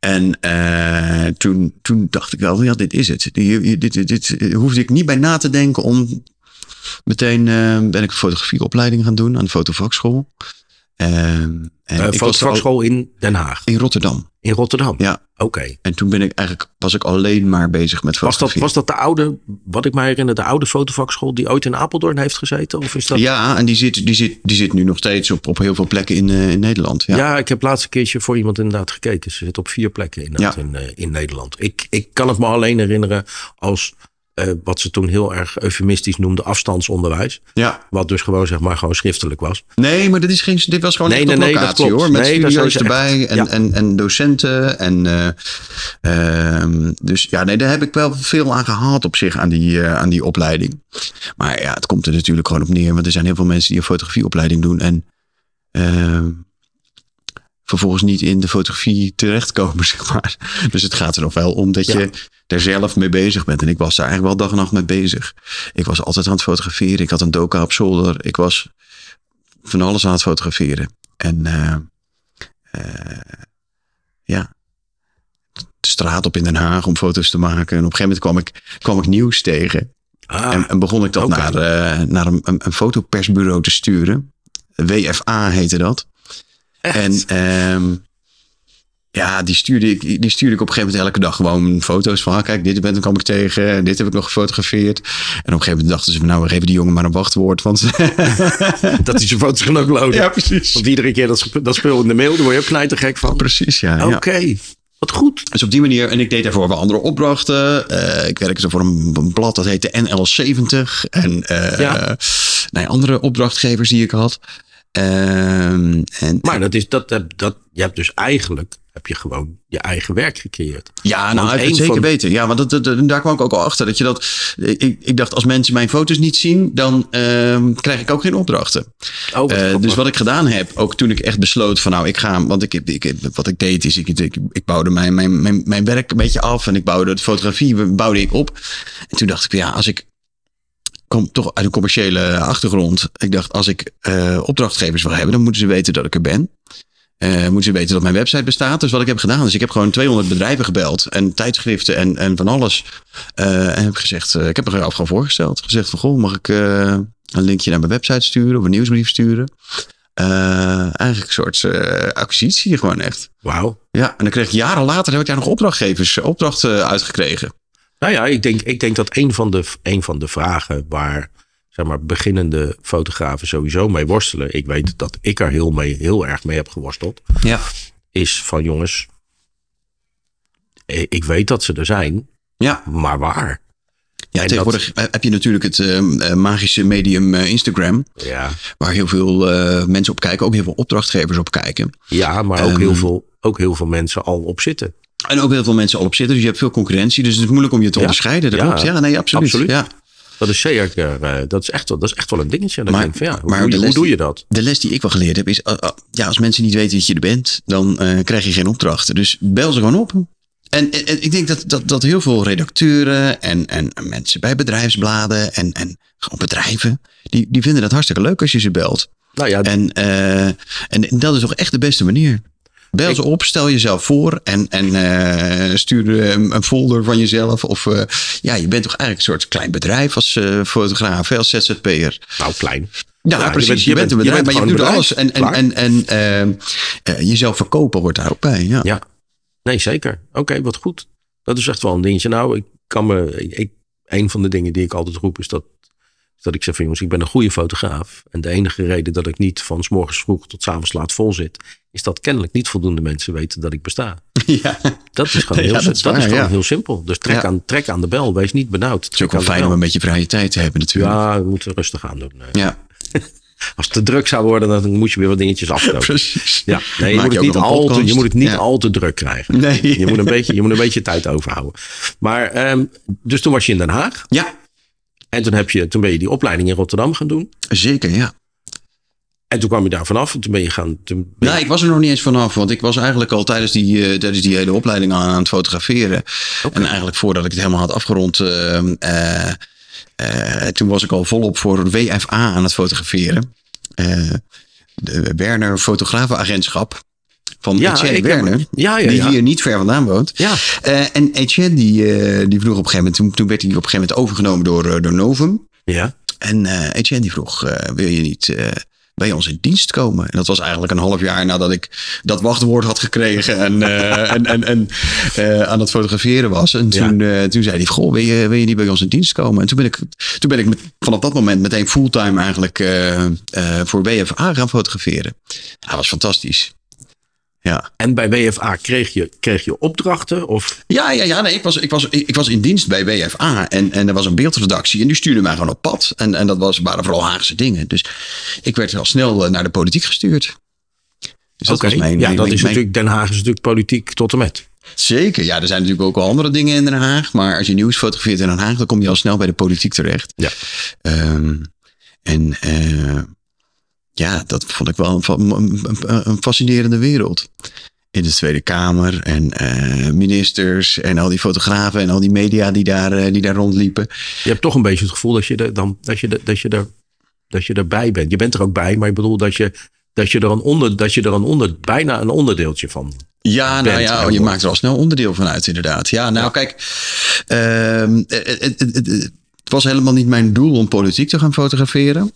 En eh, toen, toen dacht ik wel, ja, dit is het. Dit, dit, dit, dit, dit hoefde ik niet bij na te denken om... Meteen eh, ben ik een fotografieopleiding gaan doen aan de fotovakschool. En Eh, ik was in Den Haag, in Rotterdam. in Rotterdam. Ja. Oké. En toen ben ik eigenlijk, was ik alleen maar bezig met Was dat, fotografie. was dat de oude, wat ik mij herinner, de oude fotovakschool die ooit in Apeldoorn heeft gezeten? Of is dat... Ja, en die zit, die, zit, die zit nu nog steeds op, op heel veel plekken in, eh, in Nederland. Ja. Ja. ik heb laatst een keertje voor iemand inderdaad gekeken. Ze zit op vier plekken inderdaad Ja. in, eh, in Nederland. Ik, ik kan het me alleen herinneren als eh, wat ze toen heel erg eufemistisch noemden afstandsonderwijs. ja. Wat dus gewoon zeg maar gewoon schriftelijk was. Nee, maar dit, is geen, dit was gewoon Nee, nee, nee, dat locatie klopt. hoor. Met Nee, dat studio's echt- erbij en, ja. en, en docenten. En, eh, ehm, dus ja, nee, daar heb ik wel veel aan gehad op zich aan die, eh, aan die opleiding. Maar ja, het komt er natuurlijk gewoon op neer. Want er zijn heel veel mensen die een fotografieopleiding doen. En ehm, vervolgens niet in de fotografie terechtkomen, <laughs> zeg maar. Dus het gaat er nog wel om dat Ja. je daar zelf mee bezig bent. En ik was daar eigenlijk wel dag en nacht mee bezig. Ik was altijd aan het fotograferen. Ik had een doka op zolder. Ik was van alles aan het fotograferen. En eh, eh, ja, de straat op in Den Haag om foto's te maken. En op een gegeven moment kwam ik, kwam ik nieuws tegen. Ah, En, en begon ik dat naar, eh, naar een, een, een fotopersbureau te sturen. WFA heette dat. En ehm, ja, die stuurde, ik, die stuurde ik op een gegeven moment elke dag gewoon foto's van. ah, Kijk, dit ben, kwam ik tegen. En dit heb ik nog gefotografeerd. En op een gegeven moment dachten ze van nou, we geven die jongen maar een wachtwoord. Want <laughs> dat hij zijn foto's kan uploaden. ja, precies. Want iedere keer dat, dat spul in de mail, daar word je ook knijtergek van. Precies, ja. Oké, ja. wat goed. Dus op die manier, en ik deed daarvoor wel andere opdrachten. Eh, ik werkte zo voor een, een blad dat heette NL70. En eh, Ja. nou andere opdrachtgevers die ik had. Ehm, en, Maar dat is, dat, dat, dat, je hebt dus eigenlijk, heb je gewoon je eigen werk gecreëerd. Ja, nou, Want het één zeker van- weten. Ja, want dat, daar kwam ik ook al achter. Dat je dat, ik, ik dacht, als mensen mijn foto's niet zien, dan ehm, krijg ik ook geen opdrachten. Oh, wat Eh, dus wat ik gedaan heb, ook toen ik echt besloot van nou, ik ga, want ik, ik, ik, wat ik deed is, ik, ik, ik bouwde mijn, mijn, mijn, mijn werk een beetje af en ik bouwde de fotografie, bouwde ik op. En toen dacht ik, ja, als ik kom toch uit een commerciële achtergrond. Ik dacht, als ik eh, opdrachtgevers wil hebben, dan moeten ze weten dat ik er ben. Eh, moeten ze weten dat mijn website bestaat. Dus wat ik heb gedaan, is ik heb gewoon 200 bedrijven gebeld. En tijdschriften en, en van alles. Eh, en heb gezegd, eh, ik heb me gewoon voorgesteld. Gezegd van, goh, mag ik een linkje naar mijn website sturen of een nieuwsbrief sturen? Eigenlijk een soort acquisitie gewoon echt. Wauw. Ja, en dan kreeg ik jaren later, heb ik daar nog opdrachtgevers, opdrachten uitgekregen. Nou ja, ik denk, ik denk dat een van, de, een van de vragen waar zeg maar, beginnende fotografen sowieso mee worstelen. Ik weet dat ik er heel, mee, heel erg mee heb geworsteld. Ja. Is van jongens, eh, ik weet dat ze er zijn, Ja, maar waar? ja En tegenwoordig heb je natuurlijk het eh, eh, magische medium eh, Instagram. Ja, Waar heel veel mensen op kijken, ook heel veel opdrachtgevers op kijken. ja maar ook, Ehm. heel veel, ook heel veel mensen al op zitten. En ook heel veel mensen al op zitten. Dus je hebt veel concurrentie. Dus het is moeilijk om je te Ja. onderscheiden. Dat Ja. klopt. Ja, nee, absoluut. Absoluut. Ja. Dat is zeker, eh, dat is echt, wel- dat is echt wel een dingetje. Dat Maar- ik denk van, ja, hoe, maar doe je- hoe doe dat? De les die ik wel geleerd heb is, eh, eh, ja, als mensen niet weten dat je er bent, dan krijg je geen opdrachten. Dus bel ze gewoon op. En, en- en ik denk dat, dat, dat heel veel redacteuren en, en mensen bij bedrijfsbladen en, en gewoon bedrijven, die, die vinden dat hartstikke leuk als je ze belt. Nou ja, En, eh, en dat is toch echt de beste manier. Bel ze op, stel jezelf voor en, en eh, stuur eh, een, folder van jezelf. Of eh, ja, je bent toch eigenlijk een soort klein bedrijf als eh, fotograaf, als ZZP'er. nou klein. Ja, Ja, precies. je Je bent- een bedrijf, bent maar je doet alles. En, en, en, en eh, eh, jezelf verkopen hoort daar ook bij. Ja. Ja, nee, zeker. Oké, wat goed. Dat is echt wel een dingetje. Nou, ik kan me. Ik, een van de dingen die ik altijd roep is dat. Dat ik zeg van jongens, ik ben een goede fotograaf. En de enige reden dat ik niet van s morgens vroeg tot s avonds laat vol zit. Is dat kennelijk niet voldoende mensen weten dat ik besta. ja. Dat is gewoon, <laughs> Ja, heel, dat is dat is waar, gewoon ja. heel simpel. Dus trek, Ja. aan, trek aan de bel. Wees niet benauwd. Het is ook wel fijn om een beetje vrije tijd te hebben natuurlijk. Ja, we moeten rustig aan doen. Nee. Ja, <laughs> Als het te druk zou worden, dan moet je weer wat dingetjes afstoten. precies. Ja, nee, je moet, je niet al te, je moet het niet Ja. al te druk krijgen. Nee. Je moet een beetje, je moet een beetje tijd overhouden. Maar, ehm, dus toen was je in Den Haag. Ja, En toen, heb je, toen ben je die opleiding in Rotterdam gaan doen. zeker, ja. En toen kwam je daar vanaf. En toen ben je gaan... Toen ben je- Nou, ik was er nog niet eens vanaf, want ik was eigenlijk al tijdens die, eh, tijdens die hele opleiding aan, aan het fotograferen. En eigenlijk voordat ik het helemaal had afgerond, eh, eh, toen was ik al volop voor WFA aan het fotograferen. De Werner Fotografenagentschap van Ja, Etienne Werner. ja, ja, die hier niet ver vandaan woont. Ja. Eh, en Etienne die, eh, die vroeg op een gegeven moment, toen, toen werd hij op een gegeven moment overgenomen door, eh, door Novum. Ja. En Etienne die vroeg, wil je niet bij ons in dienst komen? En dat was eigenlijk een half jaar nadat ik dat wachtwoord had gekregen en, en, en, en aan het fotograferen was. En Ja. toen, toen zei hij, goh, wil je, wil je niet bij ons in dienst komen? En toen ben ik, toen ben ik met, vanaf dat moment meteen fulltime eigenlijk voor WFA gaan fotograferen. Dat was fantastisch. Ja. En bij WFA kreeg je, kreeg je opdrachten? Of Ja, ja, ja nee, ik, was, ik, was, ik, was in dienst bij WFA en, en er was een beeldredactie en die stuurde mij gewoon op pad. En, en dat was, waren vooral Haagse dingen. Dus ik werd al snel eh, naar de politiek gestuurd. Dus dat was mijn, ja, mijn- dat is natuurlijk, Den Haag is natuurlijk politiek tot en met. Zeker, ja, er zijn natuurlijk ook wel andere dingen in Den Haag. Maar als je nieuws fotografeert in Den Haag, dan kom je al snel bij de politiek terecht. Ja. Ehm, en eh, ja, dat vond ik wel een, een, fascinerende wereld. In de Tweede Kamer en eh, ministers en al die fotografen en al die media die daar, eh, die daar rondliepen. Je hebt toch een beetje het gevoel dat je er dan dat je, dat je, er, dat je erbij bent. Je bent er ook bij, maar ik bedoel dat je, dat je er een onder, dat je er een onder, bijna een onderdeeltje van. Ja, nou ja, je wordt. maakt er al snel onderdeel van uit, inderdaad. Ja, nou kijk, ehm, het, het, het, het- het was helemaal niet mijn doel om politiek te gaan fotograferen.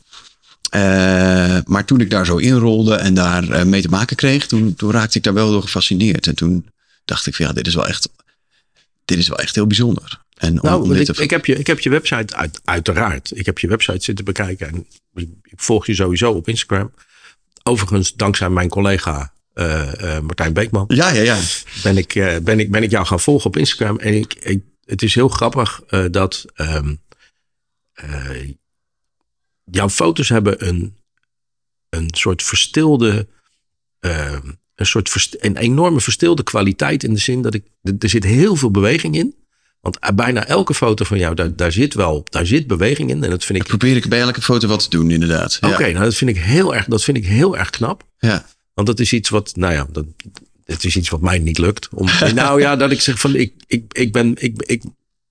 Eh, maar toen ik daar zo inrolde en daar eh, mee te maken kreeg, toen, toen raakte ik daar wel door gefascineerd. En toen dacht ik van ja, dit is wel echt, dit is wel echt heel bijzonder. En om, Nou, om ik, te- ik, heb je, ik heb je website uit, uiteraard. Ik heb je website zitten bekijken en ik, ik volg je sowieso op Instagram. Overigens, dankzij mijn collega eh, Martijn Beekman ja, ja, ja. ben ik, ben, ik, ben ik jou gaan volgen op Instagram. En ik, ik, het is heel grappig dat ehm, eh, jouw foto's hebben een, een soort verstilde, ehm, een soort een enorme verstilde kwaliteit in de zin dat ik, er zit heel veel beweging in. Want eh, bijna elke foto van jou, daar, daar zit wel, daar zit beweging in. En dat vind ik, Probeer ik bij elke foto wat te doen, inderdaad. Ja. oké, nou dat vind ik heel erg, dat vind ik heel erg knap. Ja. Want dat is iets wat, nou ja, dat, het is iets wat mij niet lukt. Om, <laughs> nou ja, dat ik zeg van, ik, ik, ik ben, ik, ik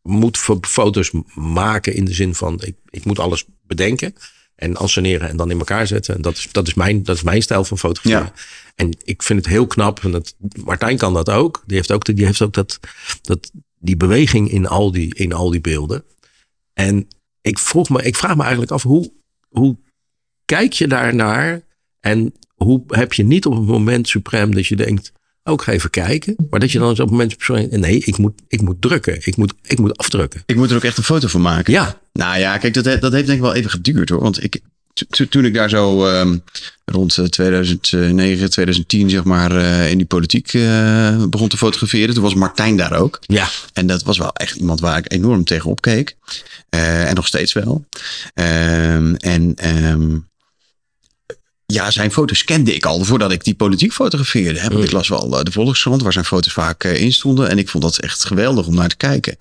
moet fo- foto's maken in de zin van, ik, ik moet alles bedenken en anseneren en dan in elkaar zetten. En dat is, dat is, mijn, dat is mijn stijl van fotograferen. Ja. En ik vind het heel knap. En dat, Martijn kan dat ook. Die heeft ook, die heeft ook dat, dat, die beweging in al die, in al die beelden. En ik, vroeg me, ik vraag me eigenlijk af, hoe, hoe kijk je daarnaar? En hoe heb je niet op het moment suprem dat je denkt, ook ga even kijken. Maar dat je dan op het moment nee, ik moet, ik moet drukken. Ik moet, ik moet afdrukken. Ik moet er ook echt een foto van maken. Ja, Nou ja, kijk, dat, dat heeft denk ik wel even geduurd hoor. Want ik, to- to- toen ik daar zo ehm, rond eh, 2009, 2010 zeg maar eh, in die politiek eh, begon te fotograferen. Toen was Martijn daar ook. ja. En dat was wel echt iemand waar ik enorm tegen opkeek. Eh, en nog steeds wel. Ehm, en ehm, ja, zijn foto's kende ik al voordat ik die politiek fotografeerde. Hè? Want ik las wel eh, de Volkskrant waar zijn foto's vaak eh, in stonden. En ik vond dat echt geweldig om naar te kijken.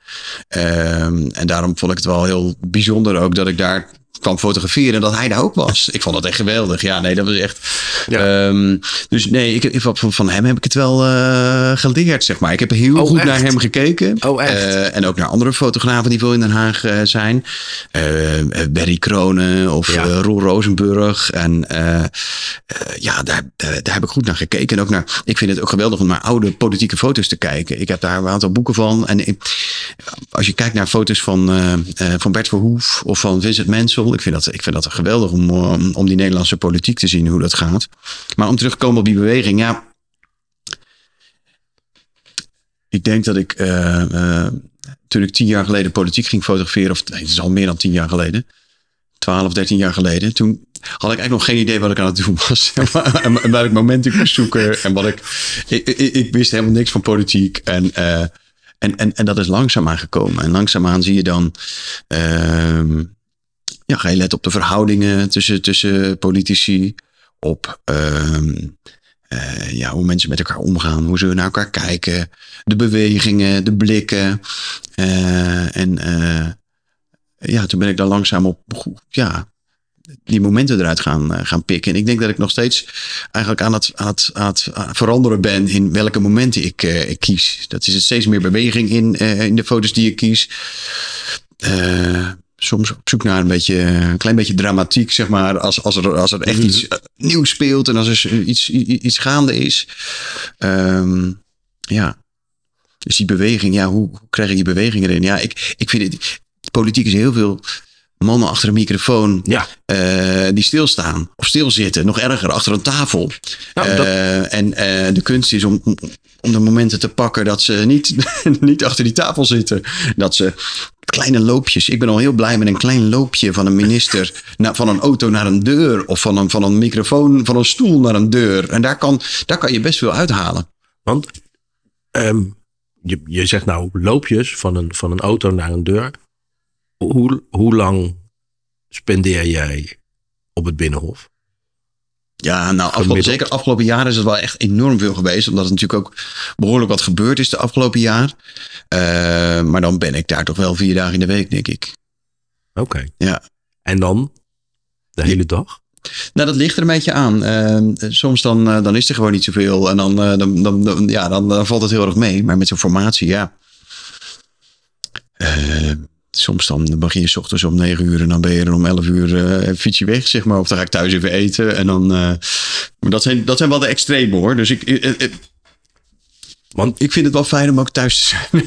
Ehm, en daarom vond ik het wel heel bijzonder ook dat ik daar kwam fotograferen en dat hij daar ook was. Ik vond dat echt geweldig. Ja, nee, dat was echt. Ja. Ehm, dus nee, ik, ik, van, van hem heb ik het wel eh, geleerd, zeg maar. Ik heb heel Oh, goed echt? naar hem gekeken. Oh, echt? Eh, en ook naar andere fotografen die veel in Den Haag eh, zijn. Berry Kronen of Ja. Roel Rosenburg. En ja, daar, daar, daar heb ik goed naar gekeken. En ook naar, ik vind het ook geweldig om naar oude politieke foto's te kijken. Ik heb daar een aantal boeken van. En ik- als je kijkt naar foto's van, van Bert Verhoef of van Vincent Mensel. Ik vind dat, ik vind dat geweldig om, om, om die Nederlandse politiek te zien, hoe dat gaat. Maar om terug te komen op die beweging, ja. Ik denk dat ik, eh, eh, toen ik tien jaar geleden politiek ging fotograferen, of nee, het is al meer dan tien jaar geleden, 12, 13 jaar geleden, toen had ik eigenlijk nog geen idee wat ik aan het doen was. <laughs> en welk moment ik moest zoeken. En wat ik, ik, ik, wist helemaal niks van politiek. En, eh, en, en, en dat is langzaamaan gekomen. En langzaamaan zie je dan, ehm, ja, ga je op de verhoudingen tussen, tussen politici, op ehm, eh, ja, hoe mensen met elkaar omgaan, hoe ze naar elkaar kijken, de bewegingen, de blikken. Eh, en eh, ja, toen ben ik daar langzaam op ja, die momenten eruit gaan, gaan pikken. En ik denk dat ik nog steeds eigenlijk aan het, aan het, aan het veranderen ben in welke momenten ik, ik kies. Dat is steeds meer beweging in, in de foto's die ik kies. Eh, soms op zoek naar een beetje, een klein beetje dramatiek, zeg maar. Als, als, er, als er echt iets eh, nieuws speelt en als er iets, iets gaande is. Ehm, ja. Dus die beweging, ja, hoe, hoe krijg ik die beweging erin? Ja, ik, ik vind het, politiek is heel veel mannen achter een microfoon Ja. eh, die stilstaan of stilzitten. Nog erger, achter een tafel. Nou, dat- Eh, en eh, de kunst is om, om de momenten te pakken dat ze niet, <laughs> niet achter die tafel zitten. Dat ze kleine loopjes. Ik ben al heel blij met een klein loopje van een minister. <laughs> naar, van een auto naar een deur. Of van een, van een microfoon, van een stoel naar een deur. En daar kan, daar kan je best veel uithalen. Want ehm, je, je zegt nou loopjes van een, van een auto naar een deur. Hoe, hoe lang spendeer jij op het Binnenhof? Ja, nou, afgelopen, zeker afgelopen jaren is het wel echt enorm veel geweest. Omdat er natuurlijk ook behoorlijk wat gebeurd is de afgelopen jaar. Eh, maar dan ben ik daar toch wel vier dagen in de week, denk ik. Oké. Ja. En dan de hele dag? Nou, dat ligt er een beetje aan. Eh, soms dan, eh, dan is er gewoon niet zoveel. En dan, eh, dan, dan, dan- ja, dan, dan valt het heel erg mee. Maar met zo'n formatie, ja. Eh, soms dan begin je 's ochtends om 9 uur en dan ben je er om 11 uur eh fiets je weg, zeg maar. Of dan ga ik thuis even eten. En dan. eh, maar dat zijn, dat zijn wel de extreme hoor. Dus ik, ik, ik, Want ik vind het wel fijn om ook thuis te zijn.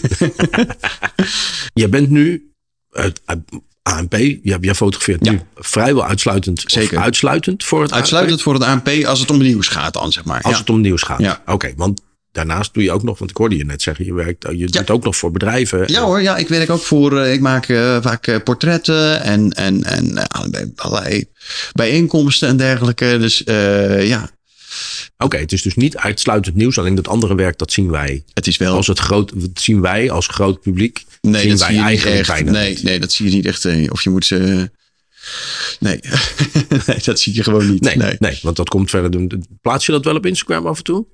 <laughs> je bent nu het ANP, jij, jij fotografeert Ja. nu vrijwel uitsluitend, Zeker. Uitsluitend voor het Uitsluitend voor het ANP als het om nieuws gaat dan, zeg maar. Als ja. het om nieuws gaat. Ja. Oké, want daarnaast doe je ook nog, want ik hoorde je net zeggen, je werkt, je doet ook nog voor bedrijven. Ja hoor, ja, ik werk ook voor, eh, ik maak eh, vaak eh, portretten en, en, en bij allerlei bijeenkomsten en dergelijke. Dus ja, Oké, het is dus niet uitsluitend nieuws, alleen dat andere werk, dat zien wij. het is wel... Als het groot, dat zien wij als groot publiek. nee, zien dat wij zie je niet echt. Nee, niet. nee, dat zie je niet echt. Of je moet ze... Nee. <laughs> nee, dat zie je gewoon niet. Nee, Nee, nee. want dat komt verder. doen. Plaats je dat wel op Instagram af en toe?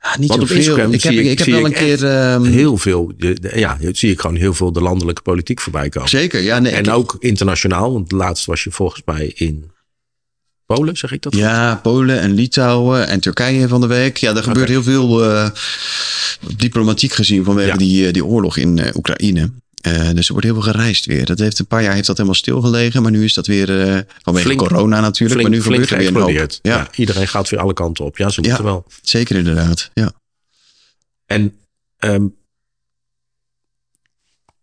Ah, niet Want op. Instagram Ik heb, ik- ik heb wel een keer... ehm, Heel veel. Ja, zie ik gewoon heel veel de landelijke politiek voorbij komen. Zeker, ja. Nee, En ook internationaal, want laatst was je volgens mij in Polen, zeg ik dat? goed? Ja, Polen en Litouwen en Turkije van de week. Ja, er gebeurt heel veel eh, diplomatiek gezien vanwege Ja. die, eh, die oorlog in eh, Oekraïne. Eh, dus er wordt heel veel gereisd weer. Dat heeft een paar jaar heeft dat helemaal stilgelegen. Maar nu is dat weer eh, vanwege Flink- corona natuurlijk. Flink, maar nu flink gebeurt er weer een hoop. Ja, Ja. iedereen gaat weer alle kanten op. Ja, ze Ja. moeten wel. zeker inderdaad. Ja. En ehm,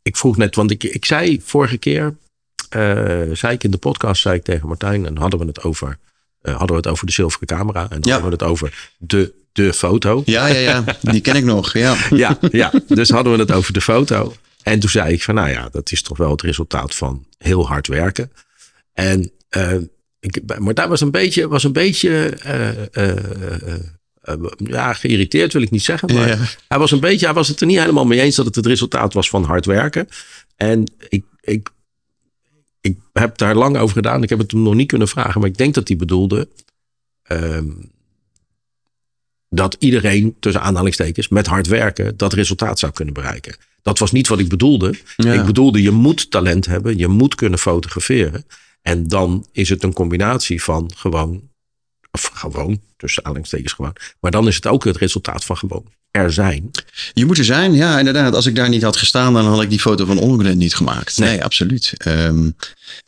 ik vroeg net, want ik, ik zei vorige keer, eh, zei ik in de podcast, zei ik tegen Martijn, en hadden we het over, hadden we het over de zilveren camera. En dan Ja. hadden we het over de, de foto. Ja, ja, ja. Die ken ik nog. Ja. <laughs> ja, ja, dus hadden we het over de foto. En toen zei ik van, nou ja, dat is toch wel het resultaat van heel hard werken. En eh, ik, maar daar was een beetje, was een beetje eh, eh, ja, geïrriteerd wil ik niet zeggen. Maar Ja. hij was een beetje, hij was het er niet helemaal mee eens dat het het resultaat was van hard werken. En ik, ik, ik heb daar lang over gedaan. Ik heb het hem nog niet kunnen vragen, maar ik denk dat hij bedoelde ehm, dat iedereen, tussen aanhalingstekens, met hard werken dat resultaat zou kunnen bereiken. Dat was niet wat ik bedoelde. Ja. Ik bedoelde, je moet talent hebben, je moet kunnen fotograferen. En dan is het een combinatie van gewoon, of gewoon, tussen aanhalingstekens gewoon. Maar dan is het ook het resultaat van gewoon er zijn. Je moet er zijn, ja, inderdaad. Als ik daar niet had gestaan, dan had ik die foto van Ongren niet gemaakt. Nee, Nee. absoluut. Ehm,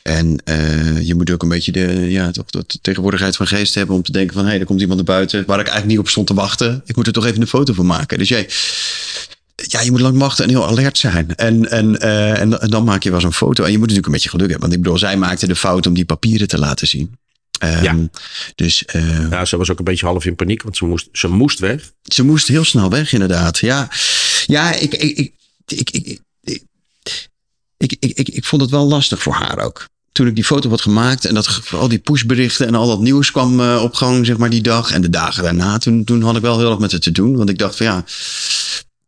en eh, je moet ook een beetje de, ja, toch, de tegenwoordigheid van geest hebben om te denken van, hé, hey, er komt iemand naar buiten waar ik eigenlijk niet op stond te wachten. Ik moet er toch even een foto van maken. Dus jij, ja, je moet lang wachten en heel alert zijn. En, en, eh, en, en dan maak je wel zo'n foto. En je moet natuurlijk een beetje geluk hebben. Want ik bedoel, zij maakte de fout om die papieren te laten zien. Ehm, Ja. Dus eh, Ja, ze was ook een beetje half in paniek, want ze moest, ze moest weg. ze moest heel snel weg, inderdaad. Ja, ja ik, ik, ik, ik, ik, ik, ik, ik, ik, ik vond het wel lastig voor haar ook. Toen ik die foto had gemaakt en dat al die pushberichten en al dat nieuws kwam eh, op gang, zeg maar, die dag en de dagen daarna, toen, toen had ik wel heel erg met het te doen. Want ik dacht van ja,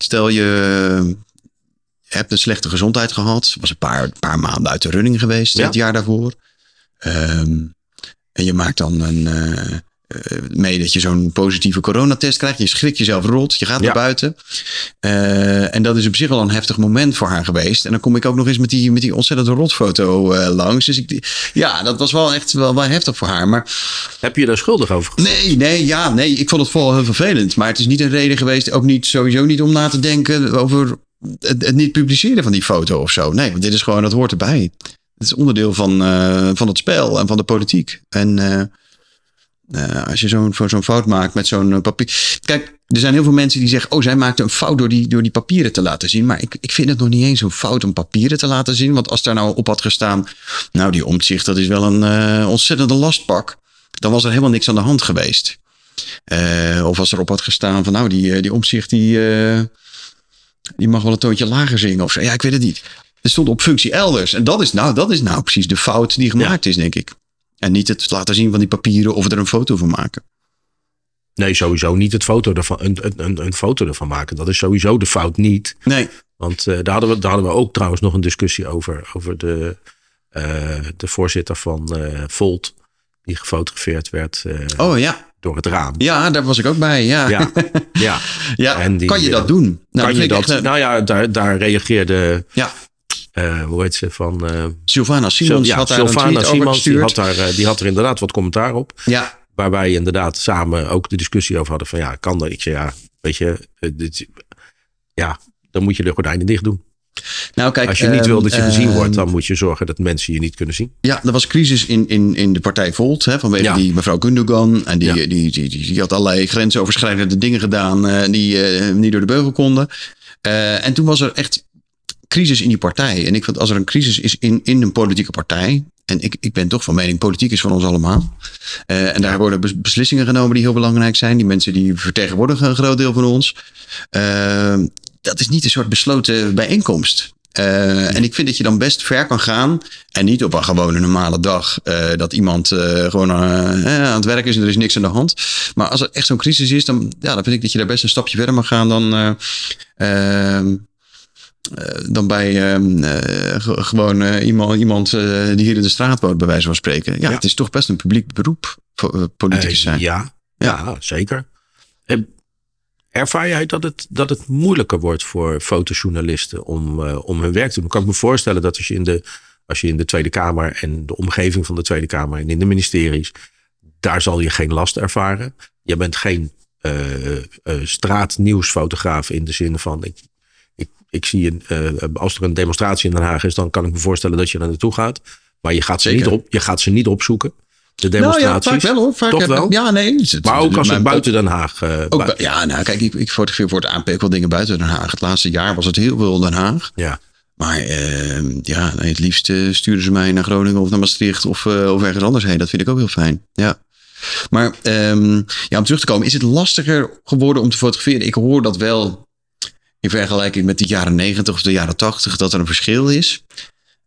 stel je hebt een slechte gezondheid gehad, was een paar, paar maanden uit de running geweest Ja. het jaar daarvoor. Ehm, en je maakt dan een, eh, mee dat je zo'n positieve coronatest krijgt. Je schrikt jezelf rot, je gaat Ja. naar buiten. Eh, en dat is op zich al een heftig moment voor haar geweest. En dan kom ik ook nog eens met die, met die ontzettende rotfoto eh, langs. Dus ik, ja, dat was wel echt wel, wel heftig voor haar. Maar Heb je daar schuldig over gevoeld? nee, nee, ja, nee, ik vond het vooral heel vervelend. Maar het is niet een reden geweest, ook niet sowieso niet om na te denken over het, het niet publiceren van die foto of zo. Nee, want dit is gewoon, dat hoort erbij. Het is onderdeel van, eh, van het spel en van de politiek. En eh, als je zo'n zo'n fout maakt met zo'n eh, papier. Kijk, er zijn heel veel mensen die zeggen: Oh, zij maakte een fout door die, door die papieren te laten zien. Maar ik, ik vind het nog niet eens een fout om papieren te laten zien. Want als daar nou op had gestaan: Nou, die omzicht, dat is wel een eh, ontzettende lastpak. Dan was er helemaal niks aan de hand geweest. Eh, of als erop had gestaan: van nou, die, die omzicht die, die mag wel een toontje lager zingen of zo. Ja, ik weet het niet. Er stond op functie elders. En dat is nou, dat is nou precies de fout die gemaakt is, denk ik. En niet het laten zien van die papieren of er een foto van maken. Nee, sowieso niet het foto ervan, een, een, een, foto ervan maken. Dat is sowieso de fout niet. Nee. Want eh, daar, hadden we, daar hadden we ook trouwens nog een discussie over. Over de, eh, de voorzitter van eh, Volt. Die gefotografeerd werd Oh ja. door het raam. Ja, daar was ik ook bij. Ja. Ja, ja. <laughs> Ja, En die, kan je dat doen? Nou, kan je dat? echt, nou ja, daar, daar reageerde, ja, eh, hoe heet ze, van... eh Sylvana Simons ja, had daar Simons, die had, daar, eh, die had er inderdaad wat commentaar op. Ja, Waar wij inderdaad samen ook de discussie over hadden van ja, kan dat? Ik zei ja, weet je, dit, ja, dan moet je de gordijnen dicht doen. nou kijk. Als je niet ehm, wil dat je gezien ehm, wordt, dan moet je zorgen dat mensen je niet kunnen zien. Ja, er was crisis in, in, in de partij Volt. Hè, vanwege Ja. die mevrouw Gundogan. En die, Ja. die, die, die, die had allerlei grensoverschrijdende dingen gedaan. eh, die niet door de beugel konden. En toen was er echt crisis in die partij. En ik vind als er een crisis is in, in een politieke partij. En ik, ik ben toch van mening, politiek is van ons allemaal. Eh, en daar worden bes- beslissingen genomen die heel belangrijk zijn. Die mensen die vertegenwoordigen een groot deel van ons. Eh, dat is niet een soort besloten bijeenkomst. Eh, en ik vind dat je dan best ver kan gaan. En niet op een gewone normale dag. dat iemand gewoon aan het werk is en er is niks aan de hand. Maar als er echt zo'n crisis is, dan, ja, dan vind ik dat je daar best een stapje verder mag gaan dan. Eh, dan bij ehm, eh, ge- gewoon eh, iemand, iemand die hier in de straat woont, bij wijze van spreken. Ja, Ja. het is toch best een publiek beroep, politicus zijn. ja, ja, zeker. Eh, Ervaar jij dat het, dat het moeilijker wordt voor fotojournalisten om, om hun werk te doen? Kan ik me voorstellen dat als je, in de, als je in de Tweede Kamer en de omgeving van de Tweede Kamer en in de ministeries, daar zal je geen last ervaren. Je bent geen straatnieuwsfotograaf in de zin van ik, ik, zie een, eh, als er een demonstratie in Den Haag is, dan kan ik me voorstellen dat je daar naartoe gaat. Maar je gaat ze, Zeker. niet, op, je gaat ze niet opzoeken. De Nou ja, demonstraties. vaak wel hoor. Vaak Toch wel? Ja, nee. het- Maar ook als het buiten Den Haag. eh, Ook, ja, nou kijk, ik, ik fotografeer voor het ANP ook wel dingen buiten Den Haag. Het laatste jaar was het heel veel Den Haag. ja. Maar eh, ja, nee, het liefst eh, sturen ze mij naar Groningen of naar Maastricht of, of ergens anders heen. Dat vind ik ook heel fijn. Ja. Maar ehm, ja, om terug te komen, is het lastiger geworden om te fotograferen? Ik hoor dat wel in vergelijking met de jaren 90 of de jaren 80 dat er een verschil is.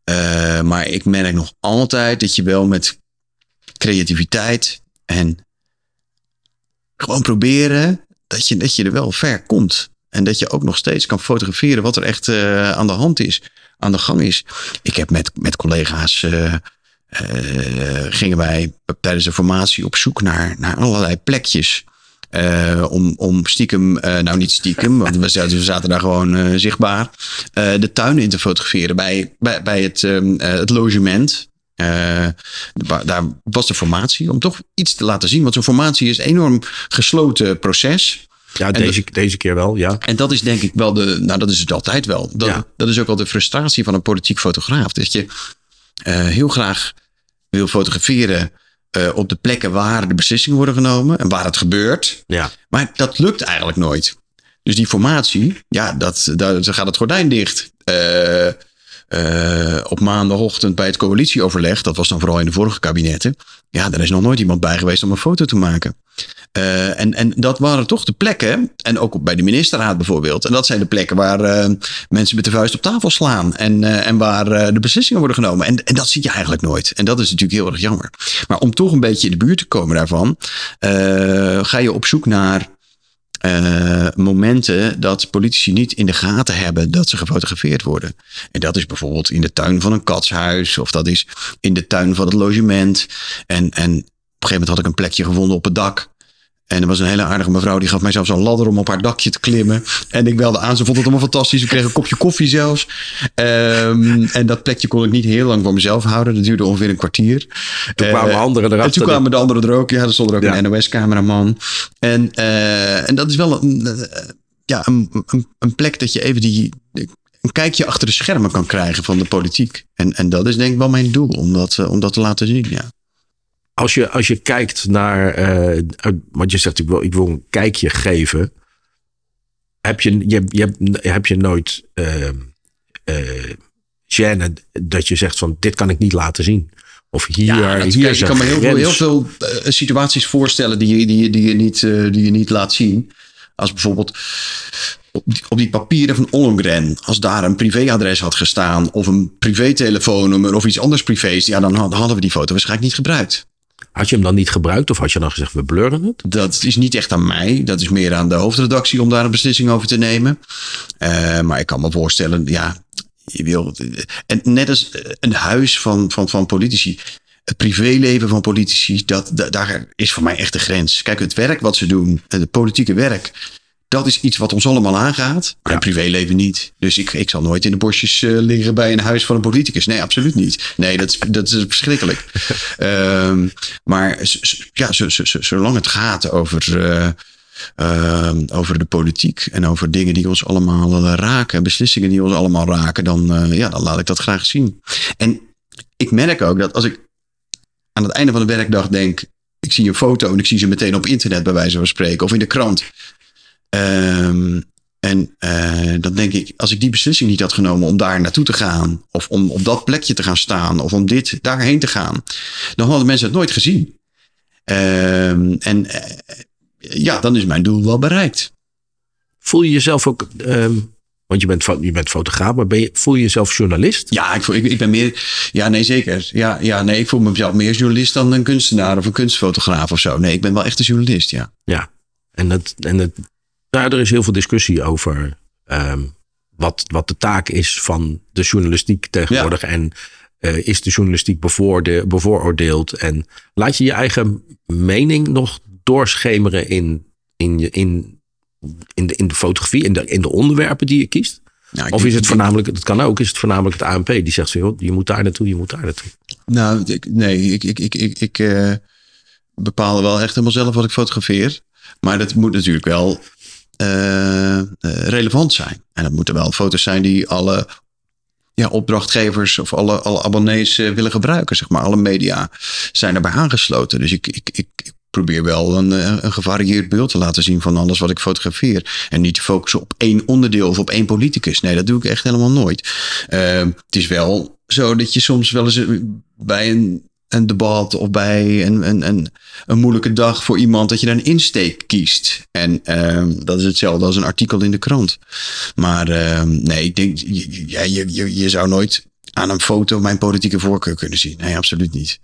Eh, maar ik merk nog altijd dat je wel met creativiteit en gewoon proberen dat je, dat je er wel ver komt. En dat je ook nog steeds kan fotograferen wat er echt eh, aan de hand is, aan de gang is. Ik heb met, met collega's, eh, gingen wij tijdens de formatie op zoek naar, naar allerlei plekjes. Eh, om, om stiekem, eh, nou niet stiekem, want we zaten, we zaten daar gewoon eh, zichtbaar, de tuin in te fotograferen bij, bij, bij het, ehm, eh, het logement. Daar was de formatie om toch iets te laten zien. Want zo'n formatie is een enorm gesloten proces. Ja, deze, deze keer wel, ja. En dat is denk ik wel de. Nou, dat is het altijd wel. Dat, Ja. dat is ook wel de frustratie van een politiek fotograaf. Dat je heel graag wil fotograferen eh, op de plekken waar de beslissingen worden genomen en waar het gebeurt. ja. Maar dat lukt eigenlijk nooit. Dus die formatie, ja, dat, daar dan gaat het gordijn dicht. Eh, eh, op maandagochtend bij het coalitieoverleg, dat was dan vooral in de vorige kabinetten. Ja, daar is nog nooit iemand bij geweest om een foto te maken. Eh, en, en dat waren toch de plekken, en ook bij de ministerraad bijvoorbeeld. En dat zijn de plekken waar eh, mensen met de vuist op tafel slaan. En, en waar de beslissingen worden genomen. En, en dat zie je eigenlijk nooit. En dat is natuurlijk heel erg jammer. Maar om toch een beetje in de buurt te komen daarvan, ga je op zoek naar eh, momenten dat politici niet in de gaten hebben dat ze gefotografeerd worden. En dat is bijvoorbeeld in de tuin van een katshuis of dat is in de tuin van het logement. En, en op een gegeven moment had ik een plekje gevonden op het dak. En er was een hele aardige mevrouw die gaf mij zelfs een ladder om op haar dakje te klimmen. En ik belde aan, ze vond het allemaal fantastisch. Ik kreeg een kopje koffie zelfs. Ehm, en dat plekje kon ik niet heel lang voor mezelf houden. Dat duurde ongeveer een kwartier. Toen kwamen Eh, anderen en erachter. toen kwamen de anderen er ook. Ja, er stond er ook Ja. een NOS-cameraman. En, eh, en dat is wel een, eh, ja, een, een, een plek dat je even die, een kijkje achter de schermen kan krijgen van de politiek. En, en dat is denk ik wel mijn doel, om dat, om dat te laten zien. Ja. Als je, als je kijkt naar, eh, want je zegt ik wil, ik wil een kijkje geven. Heb je, je, je, heb je nooit uh, uh, gêne dat je zegt van dit kan ik niet laten zien? Of hier, ja, dat, hier kijk, je kan me heel veel, heel veel uh, situaties voorstellen die je, die, die, je niet, uh, die je niet laat zien. Als bijvoorbeeld op die, op die papieren van Ollongren, als daar een privéadres had gestaan of een privételefoonnummer of iets anders privés, ja, dan hadden we die foto waarschijnlijk niet gebruikt. Had je hem dan niet gebruikt of had je dan gezegd we blurren het? Dat is niet echt aan mij. Dat is meer aan de hoofdredactie om daar een beslissing over te nemen. Uh, maar ik kan me voorstellen, ja, je wil. En net als een huis van, van, van politici. Het privéleven van politici, dat, dat, daar is voor mij echt de grens. Kijk, het werk wat ze doen, het politieke werk, dat is iets wat ons allemaal aangaat. Ja. privéleven niet. Dus ik, ik zal nooit in de bosjes uh, liggen bij een huis van een politicus. Nee, absoluut niet. Nee, dat is, dat is verschrikkelijk. um, <laughs> maar ja, zolang het gaat over. Uh, uh, over de politiek en over dingen die ons allemaal raken, beslissingen die ons allemaal raken, dan, ja, dan laat ik dat graag zien. En ik merk ook dat als ik aan het einde van de werkdag denk, ik zie een foto en ik zie ze meteen op internet bij wijze van spreken of in de krant. Um, en uh, dan denk ik, als ik die beslissing niet had genomen om daar naartoe te gaan, of om op dat plekje te gaan staan, of om dit daarheen te gaan, dan hadden mensen het nooit gezien. Um, en uh, ja, dan is mijn doel wel bereikt. Voel je jezelf ook, um, want je bent, je bent fotograaf, maar ben je, voel je jezelf journalist? Ja, ik, voel, ik, ik ben meer, ja, nee, zeker. Ja, ja, nee, ik voel mezelf meer journalist dan een kunstenaar of een kunstfotograaf of zo. Nee, ik ben wel echt een journalist, ja. Ja, en, dat, en dat, nou, er is heel veel discussie over um, wat, wat de taak is van de journalistiek tegenwoordig. Ja. En uh, is de journalistiek bevoorde, bevooroordeeld? En laat je je eigen mening nog doorschemeren in, in, je, in, in, de, in de fotografie, in de, in de onderwerpen die je kiest? Nou, of is het voornamelijk, dat kan ook, is het voornamelijk het ANP die zegt zo, joh, je moet daar naartoe, je moet daar naartoe. Nou, ik, nee, ik, ik, ik, ik, ik uh, bepaal wel echt helemaal zelf wat ik fotografeer. Maar dat moet natuurlijk wel uh, relevant zijn. En dat moeten wel foto's zijn die alle ja, opdrachtgevers of alle, alle abonnees uh, willen gebruiken. Zeg maar. Alle media zijn erbij aangesloten. Dus ik, ik, ik, probeer wel een, een gevarieerd beeld te laten zien van alles wat ik fotografeer. En niet te focussen op één onderdeel of op één politicus. Nee, dat doe ik echt helemaal nooit. Uh, het is wel zo dat je soms wel eens bij een een debat of bij een, een, een, een moeilijke dag voor iemand, dat je dan een insteek kiest. En uh, dat is hetzelfde als een artikel in de krant. Maar uh, nee, ik denk, ja, je, je, je zou nooit aan een foto mijn politieke voorkeur kunnen zien. Nee, absoluut niet.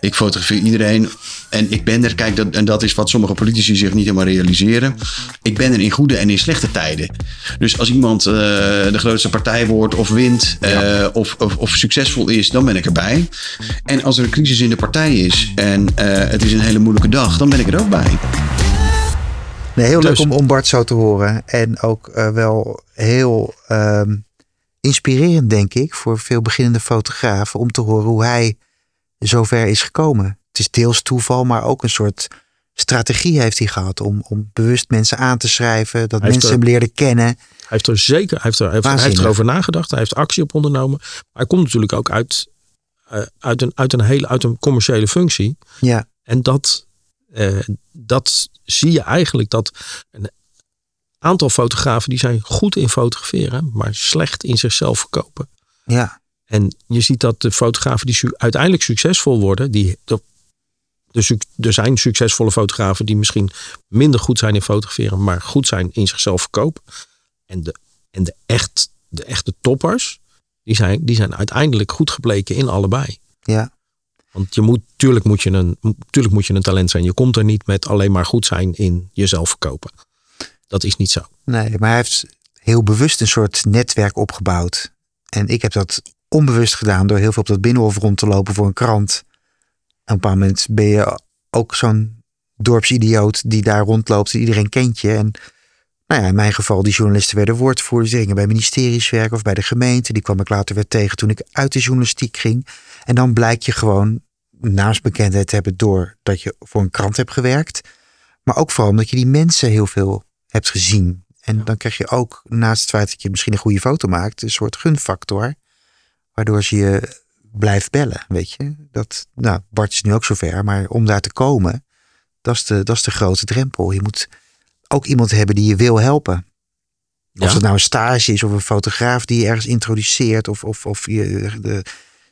Ik fotografeer iedereen en ik ben er, kijk, dat, en dat is wat sommige politici zich niet helemaal realiseren. Ik ben er in goede en in slechte tijden. Dus als iemand uh, de grootste partij wordt of wint uh, ja. of, of, of, succesvol is, dan ben ik erbij. En als er een crisis in de partij is en uh, het is een hele moeilijke dag, dan ben ik er ook bij. Nee, heel dus, leuk om, om Bart zo te horen. En ook wel heel um, inspirerend, denk ik, voor veel beginnende fotografen om te horen hoe hij zover is gekomen. Het is deels toeval, maar ook een soort strategie heeft hij gehad om, om bewust mensen aan te schrijven, dat mensen er, hem leerden kennen. Hij heeft er zeker, hij heeft, er, hij heeft, erover nagedacht, hij heeft actie op ondernomen. Maar hij komt natuurlijk ook uit, uh, uit, een, uit, een hele, uit een commerciële functie. Ja. En dat, uh, dat zie je eigenlijk dat een aantal fotografen die zijn goed in fotograferen, maar slecht in zichzelf verkopen. Ja. En je ziet dat de fotografen die su uiteindelijk succesvol worden, die, de, de, er zijn succesvolle fotografen die misschien minder goed zijn in fotograferen, maar goed zijn in zichzelf verkopen. En de, en de, echt, de echte toppers, die zijn, die zijn uiteindelijk goed gebleken in allebei. Ja. Want je moet, tuurlijk, moet je een, tuurlijk moet je een talent zijn. Je komt er niet met alleen maar goed zijn in jezelf verkopen. Dat is niet zo. Nee, maar hij heeft heel bewust een soort netwerk opgebouwd. En ik heb dat onbewust gedaan door heel veel op dat binnenhof rond te lopen voor een krant. En op een bepaald moment ben je ook zo'n dorpsidioot die daar rondloopt en iedereen kent je. En nou ja, in mijn geval, die journalisten werden woordvoerders. Gingen bij ministeries werken of bij de gemeente. Die kwam ik later weer tegen toen ik uit de journalistiek ging. En dan blijkt je gewoon naamsbekendheid te hebben door dat je voor een krant hebt gewerkt. Maar ook vooral omdat je die mensen heel veel hebt gezien. En dan krijg je ook, naast het feit dat je misschien een goede foto maakt, een soort gunfactor. Waardoor ze je blijft bellen, weet je. Dat, nou, Bart is nu ook zover, maar om daar te komen, dat is de, dat is de grote drempel. Je moet ook iemand hebben die je wil helpen. Of Ja. het nou een stage is of een fotograaf die je ergens introduceert. Of, of, of je de,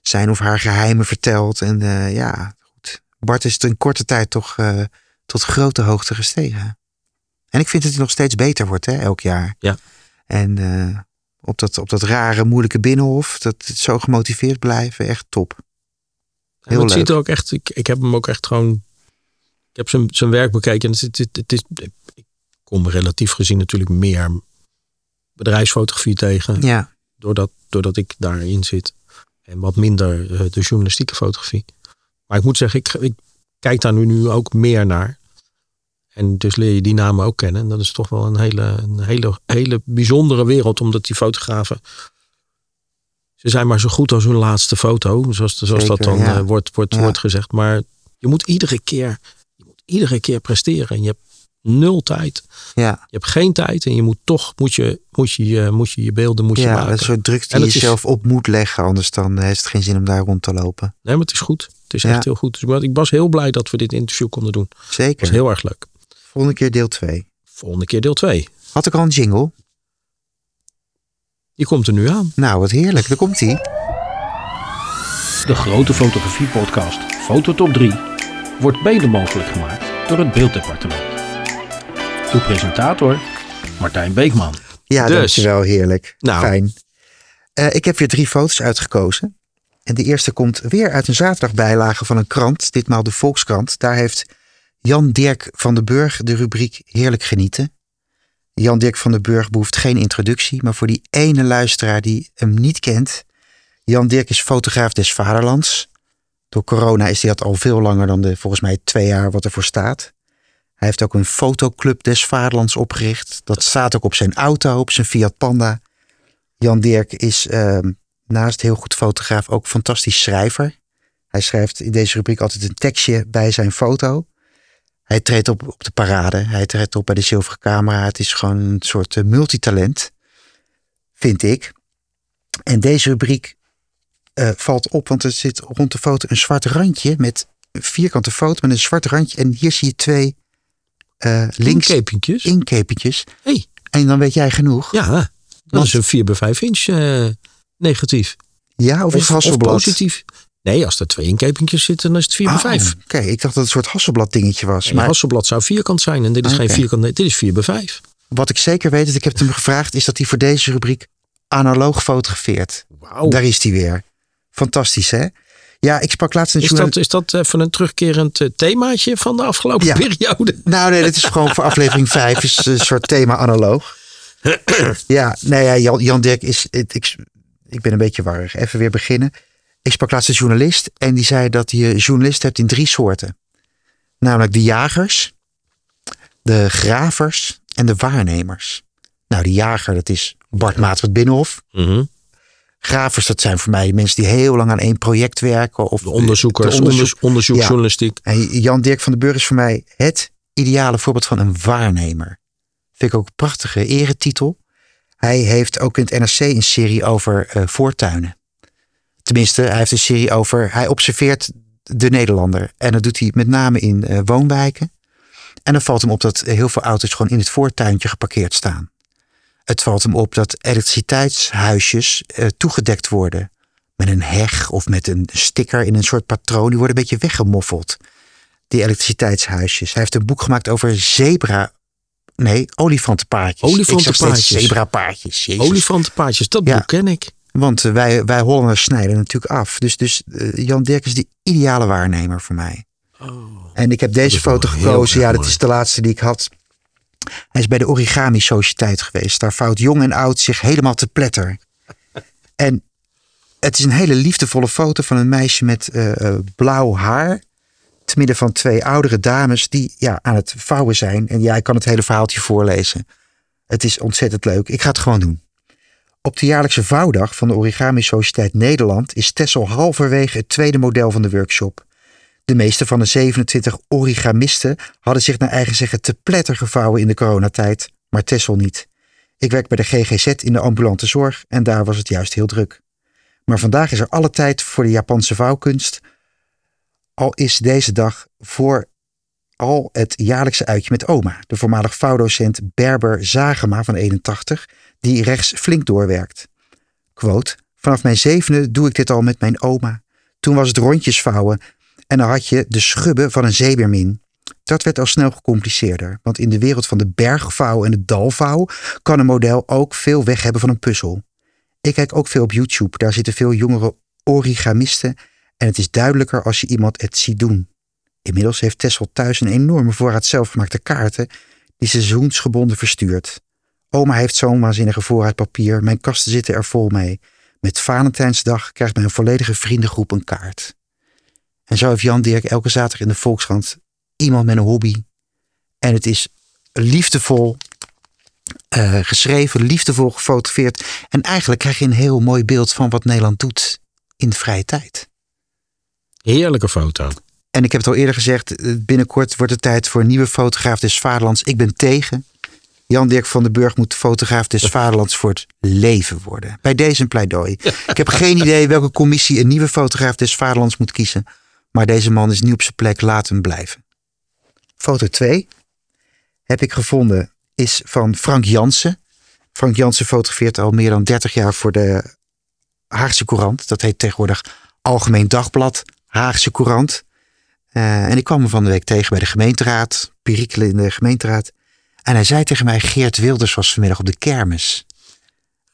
zijn of haar geheimen vertelt. En eh, ja, goed. Bart is het in korte tijd toch eh, tot grote hoogte gestegen. En ik vind dat hij nog steeds beter wordt, hè, elk jaar. Ja. En eh, op, dat, op dat rare, moeilijke binnenhof, dat zo gemotiveerd blijven, echt top. En Heel het leuk. ziet er ook echt, ik, ik heb hem ook echt gewoon, ik heb zijn, zijn werk bekeken en het, is- het, het is, ik kom relatief gezien natuurlijk meer bedrijfsfotografie tegen, Ja, doordat, doordat ik daarin zit. En wat minder eh, de journalistieke fotografie. Maar ik moet zeggen, ik, ik kijk daar nu, nu ook meer naar. En dus leer je die namen ook kennen. En dat is toch wel een hele, een hele, hele bijzondere wereld, omdat die fotografen. Ze zijn maar zo goed als hun laatste foto, zoals, zoals dat dan ja. eh, wordt, wordt, Ja. wordt gezegd. Maar je moet iedere keer, je moet iedere keer presteren. En je hebt nul tijd. ja. Je hebt geen tijd en je moet toch moet je, moet je, je- moet je, je beelden moet je ja maken. een soort druk die je het is- jezelf op moet leggen. Anders dan heeft het geen zin om daar rond te lopen. Nee, maar het is goed. Het is Ja. echt heel goed. Dus ik was- heel blij dat we dit interview konden doen. Het Zeker. was heel erg leuk. Volgende keer deel 2. Volgende keer deel 2. Had ik al een jingle? Die komt er nu aan. Nou, wat heerlijk. Daar komt hij. De grote fotografie-podcast Fototop 3 wordt mede mogelijk gemaakt door het Beelddepartement. Uw presentator Martijn Beekman. Ja, Dus. dankjewel. Heerlijk. Nou. Fijn. Eh, ik heb weer drie foto's uitgekozen. En de eerste komt weer uit een zaterdagbijlage van een krant. Ditmaal de Volkskrant. Daar heeft Jan Dirk van den Burg de rubriek Heerlijk Genieten. Jan Dirk van den Burg behoeft geen introductie. Maar voor die ene luisteraar die hem niet kent. Jan Dirk is fotograaf des vaderlands. Door corona is hij dat al veel langer dan de volgens mij twee jaar wat ervoor staat. Hij heeft ook een fotoclub des vaderlands opgericht. Dat staat ook op zijn auto, op zijn Fiat Panda. Jan Dirk is ehm, naast heel goed fotograaf ook fantastisch schrijver. Hij schrijft in deze rubriek altijd een tekstje bij zijn foto. Hij treedt op op de parade. Hij treedt op bij de zilveren camera. Het is gewoon een soort eh, multitalent, vind ik. En deze rubriek eh, valt op, want er zit rond de foto een zwart randje met een vierkante foto met een zwart randje. En hier zie je twee eh links inkepentjes. Hey. En dan weet jij genoeg. Ja, dat Want- is een 4 bij 5 inch negatief. Ja, of, is het Hasselblad? positief. Nee, als er twee inkepingjes zitten, dan is het 4 bij Oh, 5. Oké, ik dacht dat het een soort Hasselblad dingetje was. Maar maar Hasselblad zou vierkant zijn en dit is geen vierkant. Nee, dit is 4 bij 5. wat ik zeker weet, is ik heb hem gevraagd, is dat hij voor deze rubriek analoog fotografeert. Wauw. Daar is hij weer. Fantastisch, hè? Ja, ik sprak laatst een Is dat, is dat even een terugkerend eh, themaatje van de afgelopen Ja. periode? <laughs> Nou, nee, dit is gewoon voor aflevering <laughs> 5, is een soort thema analoog. ja, nee, ja, Jan, Jan Dirk is. Ik, ik ben een beetje warrig. Even weer beginnen. Ik sprak laatst een journalist en die zei dat je journalisten hebt in drie soorten. Namelijk de jagers, de gravers en de waarnemers. Nou, de jager, dat is Bart Maat van het Binnenhof. Mhm. Gravers, dat zijn voor mij mensen die heel lang aan één project werken. Of De onderzoekers, de onderzoek- onderzoek, onderzoeksjournalistiek. en Jan Dirk van den Burg is voor mij het ideale voorbeeld van een waarnemer. Vind ik ook een prachtige eretitel. Hij heeft ook in het NRC een serie over eh, voortuinen. Tenminste, hij heeft een serie over. Hij observeert de Nederlander. En dat doet hij met name in eh, woonwijken. En dan valt hem op dat heel veel auto's gewoon in het voortuintje geparkeerd staan. Het valt hem op dat elektriciteitshuisjes eh, toegedekt worden met een heg of met een sticker in een soort patroon. Die worden een beetje weggemoffeld. Die elektriciteitshuisjes. Hij heeft een boek gemaakt over zebra. Nee, olifantenpaardjes. Olifantenpaardjes. Zebrapaardjes. Jezus. Dat Ja. boek ken ik. Want wij, wij Hollanders snijden natuurlijk af. Dus, dus eh, Jan Dirk is de ideale waarnemer voor mij. En ik heb deze foto gekozen. Ja, dat mooi. is de laatste die ik had. Hij is bij de Origami Sociëteit geweest. Daar vouwt jong en oud zich helemaal te pletter. <laughs> En het is een hele liefdevolle foto van een meisje met eh, eh, blauw haar. Te midden van twee oudere dames die ja, aan het vouwen zijn. En ja, ik kan het hele verhaaltje voorlezen. Het is ontzettend leuk. Ik ga het gewoon doen. Op de jaarlijkse vouwdag van de Origami Sociëteit Nederland is Tessel halverwege het tweede model van de workshop. De meeste van de 27 origamisten hadden zich naar eigen zeggen te pletter gevouwen in de coronatijd, maar Tessel niet. Ik werk bij de GGZ in de ambulante zorg en daar was het juist heel druk. Maar vandaag is er alle tijd voor de Japanse vouwkunst. Al is deze dag voor al het jaarlijkse uitje met oma, de voormalig vouwdocent Berber Zagema van 81, die rechts flink doorwerkt. Quote, vanaf mijn zevende doe ik dit al met mijn oma. Toen was het rondjes vouwen en dan had je de schubben van een zeebermin. Dat werd al snel gecompliceerder, want in de wereld van de bergvouw en de dalvouw kan een model ook veel weg hebben van een puzzel. Ik kijk ook veel op YouTube, daar zitten veel jongere origamisten en het is duidelijker als je iemand het ziet doen. Inmiddels heeft Tessel thuis een enorme voorraad zelfgemaakte kaarten die seizoensgebonden verstuurt. Oma heeft zo'n waanzinnige voorraad papier, mijn kasten zitten er vol mee. Met Valentijnsdag krijgt mijn volledige vriendengroep een kaart. En zo heeft Jan Dirk elke zaterdag in de Volkskrant iemand met een hobby. En het is liefdevol eh, geschreven, liefdevol gefotografeerd. En eigenlijk krijg je een heel mooi beeld van wat Nederland doet in de vrije tijd. Heerlijke foto. En ik heb het al eerder gezegd, eh, binnenkort wordt het tijd voor een nieuwe fotograaf des Vaderlands. Ik ben tegen. Jan-Dirk van den Burg moet fotograaf des Vaderlands voor het leven worden. Bij deze pleidooi. Ik heb geen idee welke commissie een nieuwe fotograaf des Vaderlands moet kiezen. Maar deze man is niet op zijn plek, laat hem blijven. Foto 2 heb ik gevonden is van Frank Jansen. Frank Jansen fotografeert al meer dan 30 jaar voor de Haagse Courant. Dat heet tegenwoordig Algemeen Dagblad, Haagse Courant. Uh, en ik kwam hem van de week tegen bij de gemeenteraad, perikelen in de gemeenteraad. En hij zei tegen mij, Geert Wilders was vanmiddag op de kermis.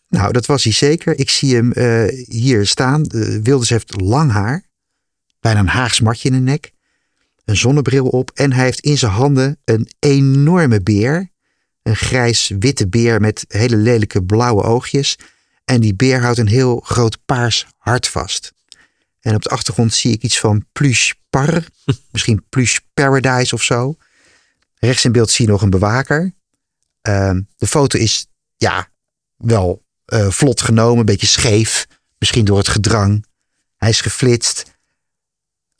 Nou, dat was hij zeker. Ik zie hem uh, hier staan. Uh, Wilders heeft lang haar, bijna een Haags matje in de nek, een zonnebril op en hij heeft in zijn handen een enorme beer. Een grijs-witte beer met hele lelijke blauwe oogjes. En die beer houdt een heel groot paars hart vast. En op de achtergrond zie ik iets van plush par. <laughs> Misschien plush paradise of zo. Rechts in beeld zie je nog een bewaker. Uh, de foto is ja, wel uh, vlot genomen, een beetje scheef. Misschien door het gedrang. Hij is geflitst.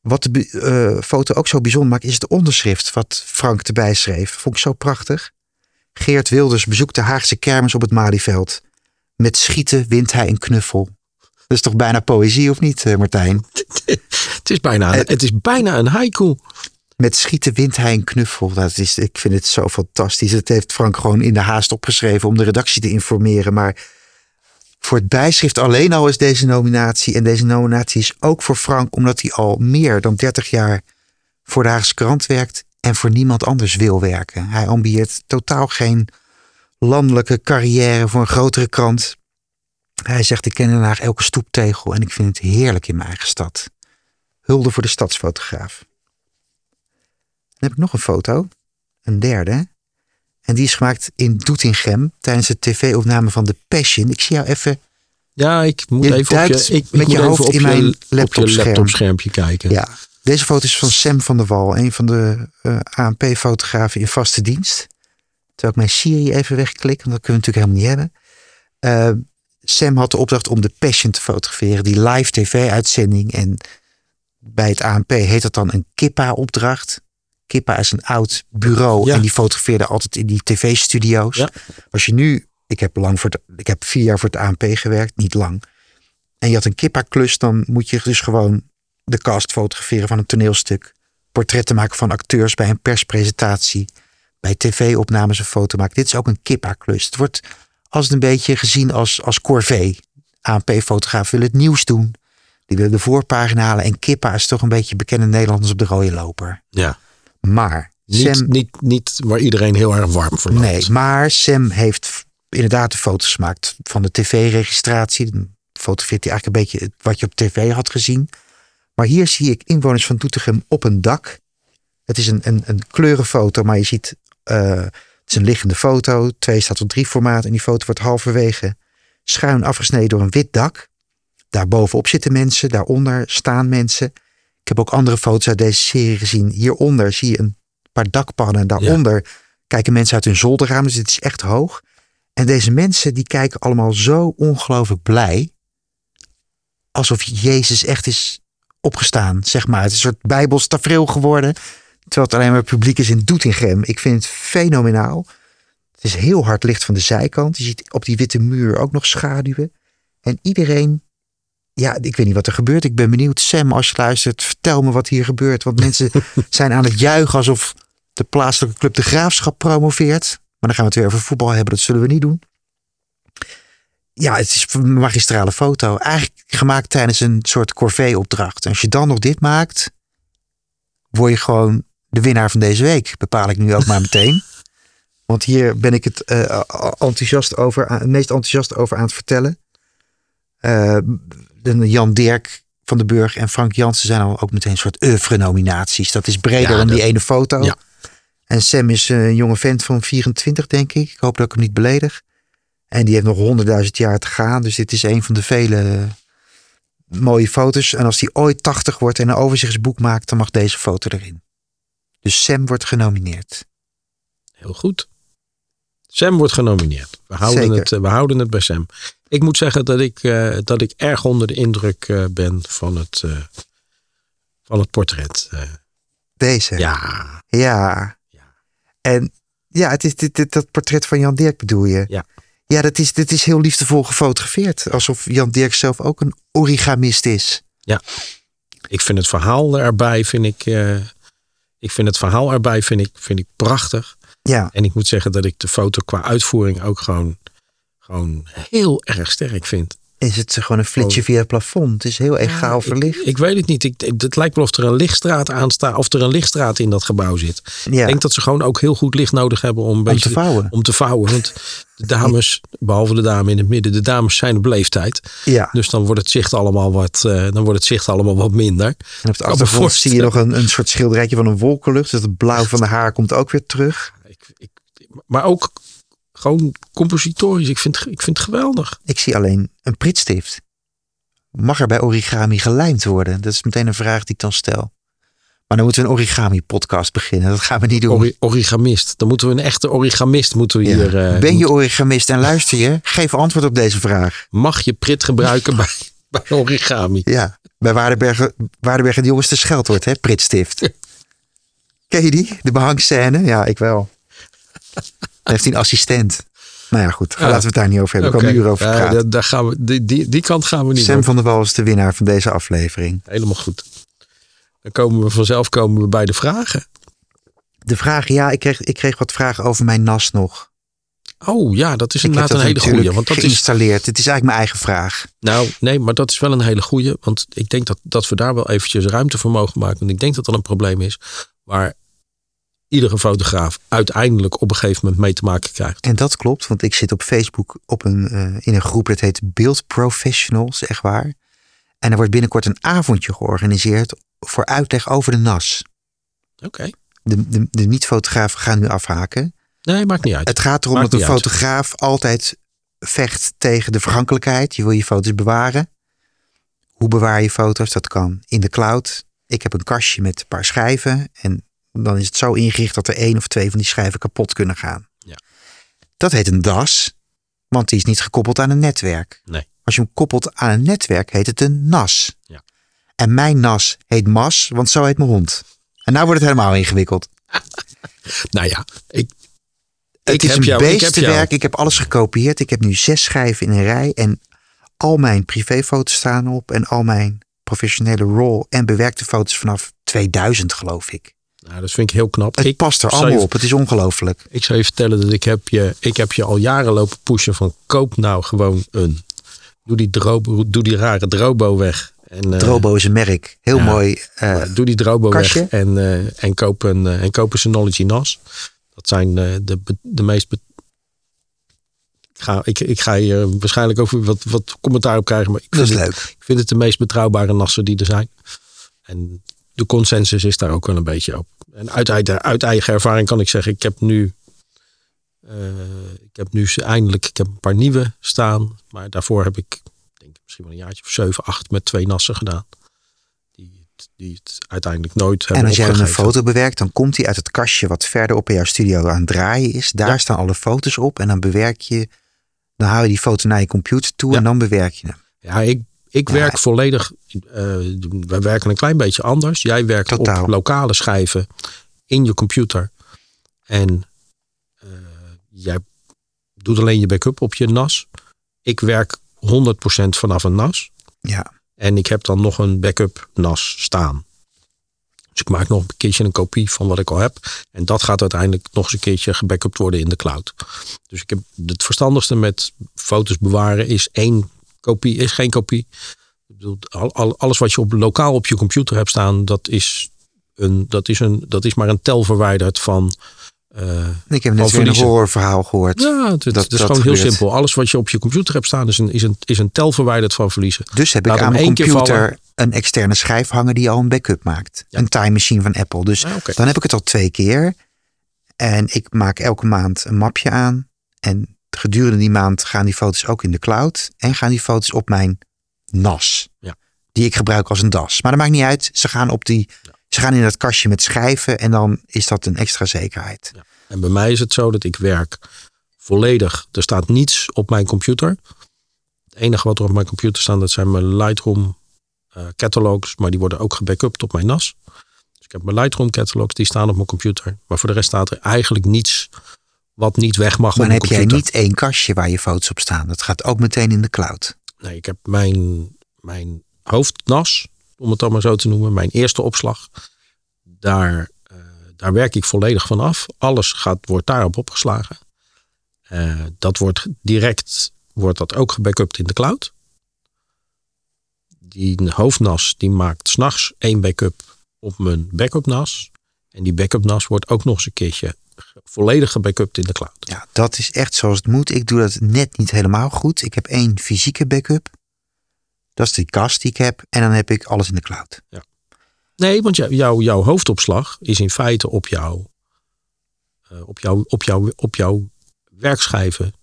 Wat de uh, foto ook zo bijzonder maakt, is het onderschrift wat Frank erbij schreef. Vond ik zo prachtig. Geert Wilders bezoekt de Haagse kermis op het Malieveld. Met schieten wint hij een knuffel. Dat is toch bijna poëzie, of niet, Martijn? <laughs> het, is bijna, het is bijna een haiku. Met schieten wint hij een knuffel. Dat is, ik vind het zo fantastisch. Het heeft Frank gewoon in de haast opgeschreven om de redactie te informeren. Maar voor het bijschrift alleen al is deze nominatie. En deze nominatie is ook voor Frank, omdat hij al meer dan 30 jaar voor de Haagse krant werkt en voor niemand anders wil werken. Hij ambieert totaal geen landelijke carrière voor een grotere krant. Hij zegt: Ik ken Den Haag elke stoeptegel en ik vind het heerlijk in mijn eigen stad. Hulde voor de stadsfotograaf. Dan heb ik nog een foto, een derde. En die is gemaakt in Doetinchem tijdens de tv-opname van The Passion. Ik zie jou even. Ja, ik moet je even op je, ik, met ik je hoofd op in mijn laptopscherm. laptopschermpje kijken. Ja, deze foto is van Sam van der Wal, een van de uh, ANP-fotografen in vaste dienst. Terwijl ik mijn Siri even wegklik, want dat kunnen we natuurlijk helemaal niet hebben. Uh, Sam had de opdracht om de Passion te fotograferen, die live tv-uitzending. En bij het ANP heet dat dan een Kippa-opdracht. Kippa is een oud bureau Ja. en die fotografeerde altijd in die tv-studio's. Ja. Als je nu, ik heb lang voor het, ik heb vier jaar voor het ANP gewerkt, niet lang. En je had een Kippa-klus, dan moet je dus gewoon de cast fotograferen van een toneelstuk. Portretten maken van acteurs bij een perspresentatie. Bij tv-opnames een foto maken. Dit is ook een Kippa-klus. Het wordt als het een beetje gezien als, als corvée. ANP-fotograaf willen het nieuws doen. Die willen de voorpagina halen. En Kippa is toch een beetje bekende Nederlanders op de rode loper. Ja. Maar Niet, Sam, niet, niet waar iedereen heel erg warm voor loopt. nee, maar Sam heeft inderdaad de foto's gemaakt van de tv-registratie. Dan fotografeert hij eigenlijk een beetje wat je op tv had gezien. Maar hier zie ik inwoners van Doetinchem op een dak. Het is een, een, een kleurenfoto, maar je ziet, eh, het is een liggende foto. 2 staat op 3 formaat en die foto wordt halverwege schuin afgesneden door een wit dak. Daarbovenop zitten mensen, daaronder staan mensen. Ik heb ook andere foto's uit deze serie gezien. Hieronder zie je een paar dakpannen. Daaronder kijken mensen uit hun zolderraam. Dus het is echt hoog. En deze mensen die kijken allemaal zo ongelooflijk blij. Alsof Jezus echt is opgestaan, zeg maar. Het is een soort bijbels tafereel geworden. Terwijl het alleen maar publiek is in Doetinchem. Ik vind het fenomenaal. Het is heel hard licht van de zijkant. Je ziet op die witte muur ook nog schaduwen. En iedereen, ja, ik weet niet wat er gebeurt. Ik ben benieuwd. Sam, als je luistert, vertel me wat hier gebeurt. Want mensen <laughs> zijn aan het juichen alsof de plaatselijke club de graafschap promoveert. Maar dan gaan we het weer over voetbal hebben. Dat zullen we niet doen. Ja, het is een magistrale foto. Eigenlijk gemaakt tijdens een soort corvée-opdracht. En als je dan nog dit maakt, word je gewoon de winnaar van deze week. Bepaal ik nu ook maar meteen. Want hier ben ik het eh, enthousiast over, het meest enthousiast over aan het vertellen. Eh, Jan Dirk van de Burg en Frank Jansen zijn al ook meteen een soort oeuvre-nominaties. Dat is breder Ja, dan die ene foto. Ja. En Sam is een jonge vent van 24, denk ik. Ik hoop dat ik hem niet beledig. En die heeft nog honderdduizend jaar te gaan. Dus dit is een van de vele mooie foto's. En als hij ooit 80 wordt en een overzichtsboek maakt, dan mag deze foto erin. Dus Sam wordt genomineerd. Heel goed. Sam wordt genomineerd. We houden, Zeker. het, eh, we houden het bij Sam. Ik moet zeggen dat ik, eh, dat ik erg onder de indruk eh, ben van het, van het portret. Deze. ja, Ja. En ja, het is dit, dit, dat portret van Jan Dirk bedoel je? Ja. Ja, dat is, dit is heel liefdevol gefotografeerd. Alsof Jan Dirk zelf ook een origamist is. ik vind het verhaal erbij, vind ik, ik vind het verhaal erbij, vind ik, vind ik prachtig. Ja, En ik moet zeggen dat ik de foto qua uitvoering ook gewoon, gewoon heel erg sterk vind. Is het gewoon een flitsje via het plafond. Het is heel egaal verlicht. Ik, ik weet het niet. Ik, het lijkt wel of er een lichtstraat aan staat, of er een lichtstraat in dat gebouw zit. ja, Ik denk dat ze gewoon ook heel goed licht nodig hebben om een om beetje te vouwen. om te vouwen. Want de dames, behalve de dame in het midden, de dames zijn op leeftijd. Ja, Dus dan wordt het zicht allemaal wat, eh, dan wordt het zicht allemaal wat minder. en op de achtergrond zie je nog een, een soort schilderijtje van een wolkenlucht. Dus het blauw van de haar komt ook weer terug. Ik, ik, maar ook gewoon compositorisch. Ik vind, ik vind het geweldig. Ik zie alleen een pritstift. Mag er bij origami gelijmd worden? Dat is meteen een vraag die ik dan stel. Maar dan moeten we een origami podcast beginnen. Dat gaan we niet doen. Ori- origamist. Dan moeten we een echte origamist moeten we Ja. hier. eh, ben je origamist en luister je? Geef antwoord op deze vraag. Mag je prit gebruiken bij, <laughs> bij origami? Ja, bij Waardenbergen, Waardenbergen de jongens de scheldwoord, hè? Pritstift. <laughs> Ken je die? De behangscène? Ja, ik wel. Heeft hij een assistent. Nou ja, goed. Ja. Laten we het daar niet over hebben. Ik kan over praten. daar- daar gaan we, die, die, die kant gaan we niet Sam op. van der Wal is de winnaar van deze aflevering. Helemaal goed. Dan komen we vanzelf komen we bij de vragen. De vraag, ja, ik kreeg, ik kreeg wat vragen over mijn NAS nog. Oh ja, dat is inderdaad dat een hele goeie. Want dat is, geïnstalleerd. Het is eigenlijk mijn eigen vraag. nou, nee, maar dat is wel een hele goeie. Want ik denk dat, dat we daar wel eventjes ruimte voor mogen maken. Want ik denk dat dat een probleem is waar iedere fotograaf uiteindelijk op een gegeven moment mee te maken krijgt. En dat klopt, want ik zit op Facebook op een, eh, in een groep dat heet Beeld Professionals, echt waar. En er wordt binnenkort een avondje georganiseerd voor uitleg over de NAS. Oké. De, de, de niet-fotografen gaan nu afhaken. Nee, maakt niet uit. Het gaat erom Maakt dat een uit. fotograaf altijd vecht tegen de vergankelijkheid. Je wil je foto's bewaren. Hoe bewaar je foto's? Dat kan in de cloud. Ik heb een kastje met een paar schijven. En dan is het zo ingericht dat er één of twee van die schijven kapot kunnen gaan. Ja. Dat heet een DAS, want die is niet gekoppeld aan een netwerk. Nee. Als je hem koppelt aan een netwerk, heet het een NAS. Ja. En mijn NAS heet MAS, want zo heet mijn hond. En nou wordt het helemaal ingewikkeld. <laughs> Nou ja, ik, Het ik is heb een jou. Ik heb beestenwerk. Ik heb alles gekopieerd. Ik heb nu zes schijven in een rij. En al mijn privéfoto's staan op. En al mijn professionele raw en bewerkte foto's vanaf 2000 geloof ik. Nou, dat vind ik heel knap. Het ik, past er allemaal je- op. Het is ongelooflijk. Ik zou je vertellen dat ik heb je, ik heb je al jaren lopen pushen van koop nou gewoon een. Doe die, drobo, doe die rare drobo weg. En, eh, Drobo is een merk. Heel ja. mooi. eh, doe die drobo kastje. weg en, eh, en, koop een, en koop een Synology NAS. Dat zijn de, de meest... be- ik, ga, ik, ik ga hier waarschijnlijk ook weer wat, wat commentaar op krijgen. Maar ik dat vind, is het, leuk. ik vind het de meest betrouwbare NAS'en die er zijn. En de consensus is daar ook wel een beetje op. En uit, uit, uit eigen ervaring kan ik zeggen, ik heb nu... eh, ik heb nu eindelijk ik heb een paar nieuwe staan. Maar daarvoor heb ik denk misschien wel een jaartje of zeven, acht met twee nassen gedaan. Die, het- die het uiteindelijk nooit hebben En als jij een foto bewerkt, dan komt die uit het kastje wat verderop in jouw studio aan het draaien is. Daar Ja. staan alle foto's op. En dan bewerk je, dan haal je die foto naar je computer toe Ja. en dan bewerk je hem. Ja, ik, ik Ja. werk volledig. eh wij werken een klein beetje anders. Jij werkt Totaal. op lokale schijven in je computer. En eh, jij doet alleen je backup op je NAS. Ik werk 100% vanaf een NAS. Ja. En ik heb dan nog een backup NAS staan. Dus ik maak nog een keertje een kopie van wat ik al heb. En dat gaat uiteindelijk nog eens een keertje gebackupt worden in de cloud. Dus ik heb het verstandigste met foto's bewaren is één kopie, is geen kopie. Ik bedoel, al, al- alles wat je op, lokaal op je computer hebt staan, dat is, een, dat is, een, dat is maar een tel verwijderd van. eh, Ik heb net weer een horrorverhaal gehoord. Ja, het, Dat- is dat gewoon heel gebeurt. simpel. Alles wat je op je computer hebt staan is een, is een, is een tel verwijderd van verliezen. Dus heb ik aan mijn computer een externe schijf hangen die al een backup maakt. Ja. Een time machine van Apple. Dus Ah, dan heb ik het al twee keer. En ik maak elke maand een mapje aan. En gedurende die maand gaan die foto's ook in de cloud. En gaan die foto's op mijn NAS. Ja. Die ik gebruik als een DAS. Maar dat maakt niet uit. Ze gaan, op die, ze gaan in dat kastje met schijven. En dan is dat een extra zekerheid. En bij mij is het zo dat ik werk volledig. Er staat niets op mijn computer. Het enige wat er op mijn computer staat, dat zijn mijn Lightroom eh, catalogs. Maar die worden ook gebackupt op mijn NAS. Dus ik heb mijn Lightroom catalogs, die staan op mijn computer. Maar voor de rest staat er eigenlijk niets wat niet weg mag Maar dan heb jij niet één kastje waar je foto's op staan. Dat gaat ook meteen in de cloud. Nee, ik heb mijn, mijn hoofdnas, om het dan maar zo te noemen, mijn eerste opslag. Daar, eh, daar werk ik volledig van af. Alles gaat, wordt daarop opgeslagen. Eh, dat wordt direct, wordt dat ook gebackupt in de cloud. Die hoofdnas die maakt s'nachts één backup op mijn backup NAS. En die backup NAS wordt ook nog eens een keertje volledig gebackupt in de cloud. Ja, dat is echt zoals het moet. Ik doe dat net niet helemaal goed. Ik heb één fysieke backup. Dat is die kast die ik heb. En dan heb ik alles in de cloud. Nee, want jou, jouw- jouw hoofdopslag is in feite op jouw, eh, op jouw, op jouw, op jouw werkschijven.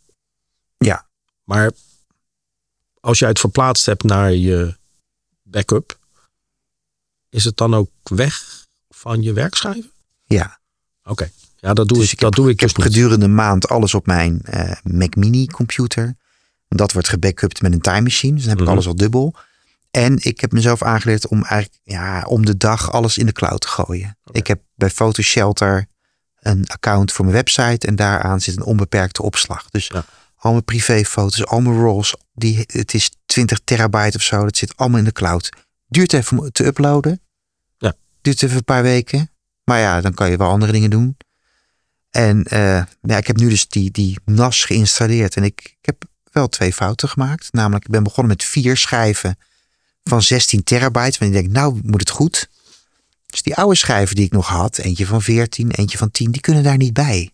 Ja. Maar als jij het verplaatst hebt naar je backup, is het dan ook weg van je werkschijven? Ja. Oké, ja, dat doe Dus ik, dat doe ik Ik heb dus gedurende een maand alles op mijn eh, Mac Mini computer. Dat wordt gebackupt met een time machine. Dus dan heb ik Mhm. alles al dubbel. En ik heb mezelf aangeleerd om eigenlijk ja, om de dag alles in de cloud te gooien. Ik heb bij Photoshelter een account voor mijn website. En daaraan zit een onbeperkte opslag. Dus Ja. al mijn privéfoto's, al mijn rolls. Die, het is 20 terabyte of zo. Dat zit allemaal in de cloud. Duurt even te uploaden. Ja. Duurt even een paar weken. Maar ja, dan kan je wel andere dingen doen. En eh, ja, ik heb nu dus die, die NAS geïnstalleerd. En ik, ik heb wel twee fouten gemaakt. Namelijk, ik ben begonnen met vier schijven van 16 terabyte. Want ik denk, nou moet het goed. Dus die oude schijven die ik nog had, eentje van 14, eentje van 10, die kunnen daar niet bij.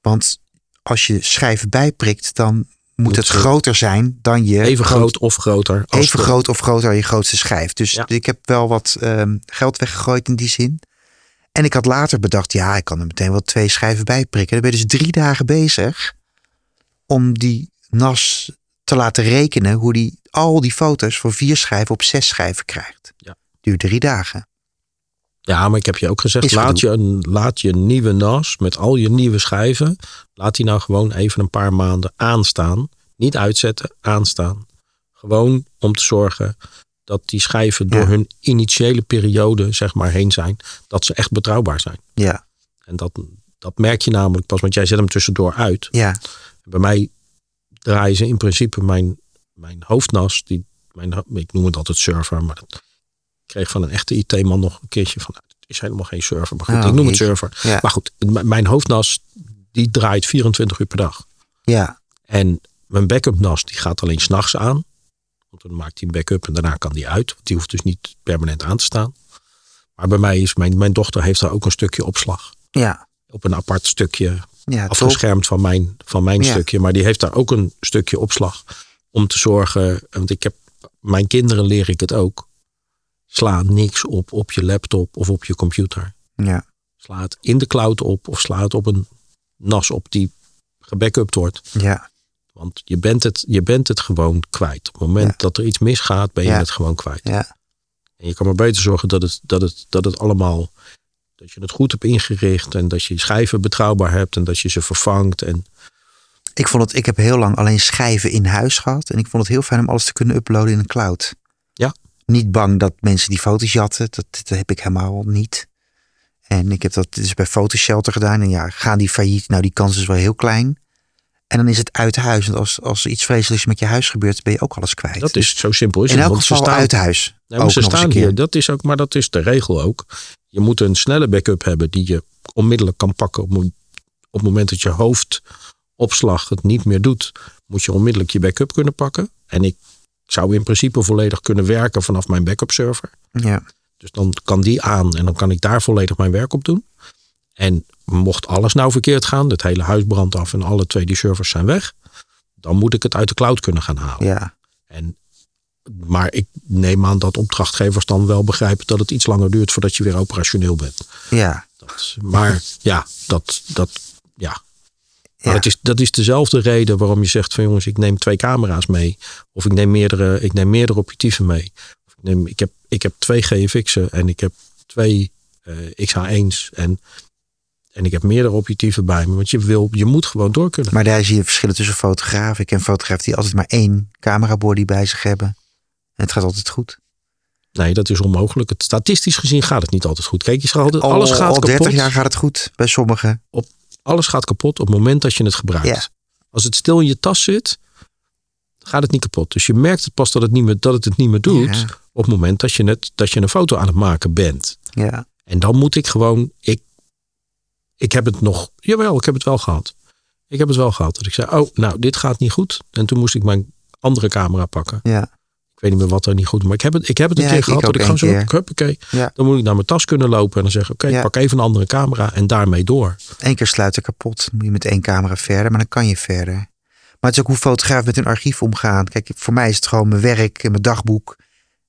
Want als je schijven bijprikt, dan moet, het groter zijn dan je Even groot of groter. even de- groot of groter dan je grootste schijf. Dus Ja. ik heb wel wat ehm, geld weggegooid in die zin. En ik had later bedacht, ja, ik kan er meteen wel twee schijven bij prikken. Dan ben je dus drie dagen bezig om die NAS te laten rekenen hoe die al die foto's voor vier schijven op zes schijven krijgt. Ja. Duurt drie dagen. Ja, maar ik heb je ook gezegd, Is laat je, een, laat je nieuwe NAS met al je nieuwe schijven, laat die nou gewoon even een paar maanden aanstaan. Niet uitzetten, aanstaan. Gewoon om te zorgen dat die schijven door Ja. hun initiële periode zeg maar heen zijn, dat ze echt betrouwbaar zijn. Ja, En dat, dat merk je namelijk pas, want jij zet hem tussendoor uit. ja, Bij mij draaien ze in principe mijn, mijn hoofdnas, die, mijn, ik noem het altijd server, maar dat kreeg van een echte IT-man nog een keertje van, het is helemaal geen server, maar goed, Oh, ik noem het server. ja, Maar goed, mijn hoofdnas, die draait 24 uur per dag. ja, En mijn backup NAS, die gaat alleen s'nachts aan. Want dan maakt hij een backup en daarna kan die uit. Want die hoeft dus niet permanent aan te staan. Maar bij mij is, mijn, mijn dochter heeft daar ook een stukje opslag. ja. Op een apart stukje ja top. afgeschermd van mijn, van mijn Ja. stukje. Maar die heeft daar ook een stukje opslag. Om te zorgen, want ik heb, mijn kinderen leer ik het ook. Sla niks op op je laptop of op je computer. Ja, Sla het in de cloud op of sla het op een NAS op die gebackupt wordt. ja, Want je bent het, je bent het gewoon kwijt. Op het moment Ja. dat er iets misgaat, ben je Ja. het gewoon kwijt. ja, En je kan maar beter zorgen dat het, dat het, dat het allemaal. Dat je het goed hebt ingericht. En dat je je schijven betrouwbaar hebt. En dat je ze vervangt. En Ik, vond het, ik heb heel lang alleen schijven in huis gehad. En ik vond het heel fijn om alles te kunnen uploaden in een cloud. Ja. Niet bang dat mensen die foto's jatten. Dat, dat heb ik helemaal niet. En ik heb dat dus bij Photoshelter gedaan. En ja, gaan die failliet? Nou, die kans is wel heel klein. En dan is het uit huis. Want als, als er iets vreselijks met je huis gebeurt, ben je ook alles kwijt. Dat is zo simpel. Is in elk geval staan- uit huis. Nee, maar ook ze nog staan hier. Dat is ook, maar dat is de regel ook. Je moet een snelle backup hebben die je onmiddellijk kan pakken. Op, op het moment dat je hoofdopslag het niet meer doet, moet je onmiddellijk je backup kunnen pakken. En ik zou in principe volledig kunnen werken vanaf mijn backup server. Ja. Dus dan kan die aan en dan kan ik daar volledig mijn werk op doen. En mocht alles nou verkeerd gaan, het hele huis brandt af en alle twee die servers zijn weg, dan moet ik het uit de cloud kunnen gaan halen. ja. En, maar ik neem aan dat opdrachtgevers dan wel begrijpen dat het iets langer duurt voordat je weer operationeel bent. Ja. Dat, maar ja, dat, dat, ja. Maar Ja. het is, dat is dezelfde reden waarom je zegt van jongens, ik neem twee camera's mee. Of ik neem meerdere, ik neem meerdere objectieven mee. Of ik, neem, ik, heb, ik heb twee GFX'en en ik heb twee eh, XH1's en, en ik heb meerdere objectieven bij me. Want je, wil, je moet gewoon door kunnen. Maar daar zie je verschillen tussen fotografen. Ik ken fotografen die altijd maar één camerabody bij zich hebben. En het gaat altijd goed. Nee, dat is onmogelijk. Het, statistisch gezien gaat het niet altijd goed. Kijk, je gaat altijd, alles al, gaat al kapot. 30 jaar gaat het goed bij sommigen. Alles gaat kapot op het moment dat je het gebruikt. Ja. Als het stil in je tas zit, gaat het niet kapot. Dus je merkt het pas dat het, niet meer, dat het het niet meer doet. Ja. Op het moment dat je, het, dat je een foto aan het maken bent. Ja. En dan moet ik gewoon. Ik, ik heb het nog. Jawel, ik heb het wel gehad. Ik heb het wel gehad. Dat ik zei: Oh, nou, dit gaat niet goed. En toen moest ik mijn andere camera pakken. Ja. Ik weet niet meer wat er niet goed Maar ik heb het, ik heb het een Ja, keer ik- gehad. Dat ik gewoon zo. Huppakee. Ja. Dan moet ik naar mijn tas kunnen lopen. En dan zeggen: Oké, Ja. pak even een andere camera. En daarmee door. Eén keer sluiten kapot. Moet je met één camera verder. Maar dan kan je verder. Maar het is ook hoe fotografen met hun archief omgaan. Kijk, voor mij is het gewoon mijn werk en mijn dagboek.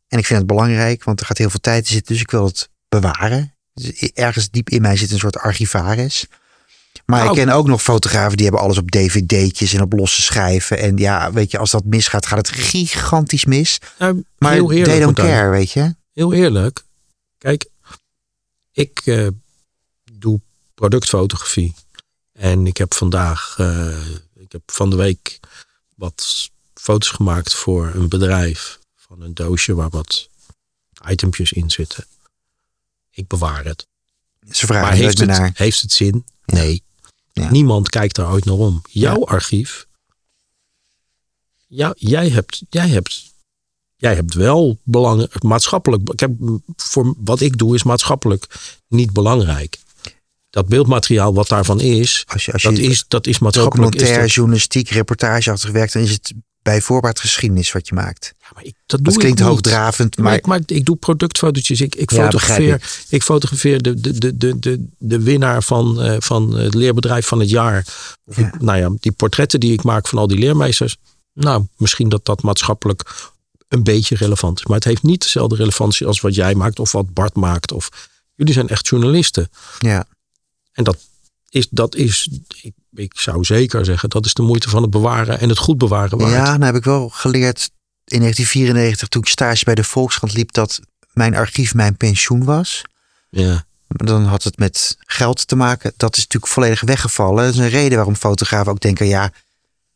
En ik vind het belangrijk, want er gaat heel veel tijd in zitten. Dus ik wil het bewaren. Dus ergens diep in mij zit een soort archivaris. Maar ik ken ook nog fotografen die hebben alles op dvd'tjes en op losse schijven. En ja, weet je, als dat misgaat, gaat het gigantisch mis. Nou, Maar heel eerlijk. they don't weet je. heel eerlijk. Kijk, ik eh, doe productfotografie. En ik heb vandaag, eh, ik heb van de week wat foto's gemaakt voor een bedrijf. Van een doosje waar wat itempjes in zitten. Ik bewaar het. Ze vragen maar heeft het, naar. heeft het zin? Ja. Nee. Ja. Niemand kijkt daar ooit naar om. Jouw archief. Ja, jij hebt, jij hebt, jij hebt wel belangrijk, maatschappelijk. Ik heb, voor wat ik doe is maatschappelijk niet belangrijk. Dat beeldmateriaal wat daarvan is, Als je, als dat je is, dat is maatschappelijk. Is documentaire, dat, journalistiek, reportageachtig werkt, dan is het bij voorbaat geschiedenis wat je maakt. Ja, maar ik, dat klinkt hoogdravend, Maar, ik, ik doe productfotootjes. Ik, ik Ja, fotografeer, ik. fotografeer de, de, de, de, de, de winnaar van, eh, van het leerbedrijf van het jaar. Of Ja. ik- nou ja, die portretten die ik maak van al die leermeesters. Nou, misschien dat dat maatschappelijk een beetje relevant is. Maar het heeft niet dezelfde relevantie als wat jij maakt of wat Bart maakt. Of, jullie zijn echt journalisten. ja, En dat is, dat is ik, ik zou zeker zeggen, dat is de moeite van het bewaren en het goed bewaren waard. ja, nou heb ik wel geleerd in 1994 toen ik stage bij de Volkskrant liep dat mijn archief mijn pensioen was. ja. Maar Dan had het met geld te maken. Dat is natuurlijk volledig weggevallen. Dat is een reden waarom fotografen ook denken: ja,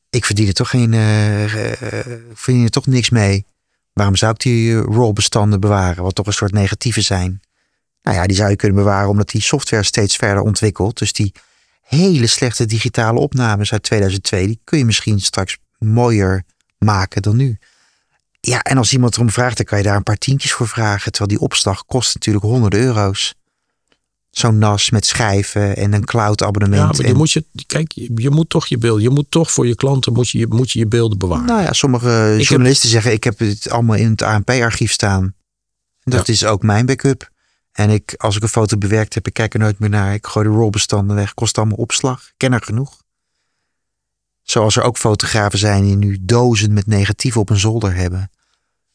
ik verdien er toch geen, eh, eh, ik verdien er toch niks mee. Waarom zou ik die RAW-bestanden bewaren, wat toch een soort negatieve zijn? Nou ja, die zou je kunnen bewaren omdat die software steeds verder ontwikkelt. Dus die hele slechte digitale opnames uit 2002, die kun je misschien straks mooier maken dan nu. Ja, en als iemand erom vraagt, dan kan je daar een paar tientjes voor vragen. Terwijl die opslag kost natuurlijk honderden euro's. Zo'n NAS met schijven en een cloud abonnement. Ja, maar je en, moet je, kijk, je, moet toch je beeld, je moet toch voor je klanten moet je, moet je je beelden bewaren. Nou ja, sommige Ik journalisten zeggen: ik heb het allemaal in het ANP-archief staan. Dat is ook mijn backup. En ik, als ik een foto bewerkt heb, ik kijk er nooit meer naar. Ik gooi de RAW-bestanden weg. Kost allemaal opslag. Ik ken er genoeg. Zoals er ook fotografen zijn die nu dozen met negatieven op een zolder hebben.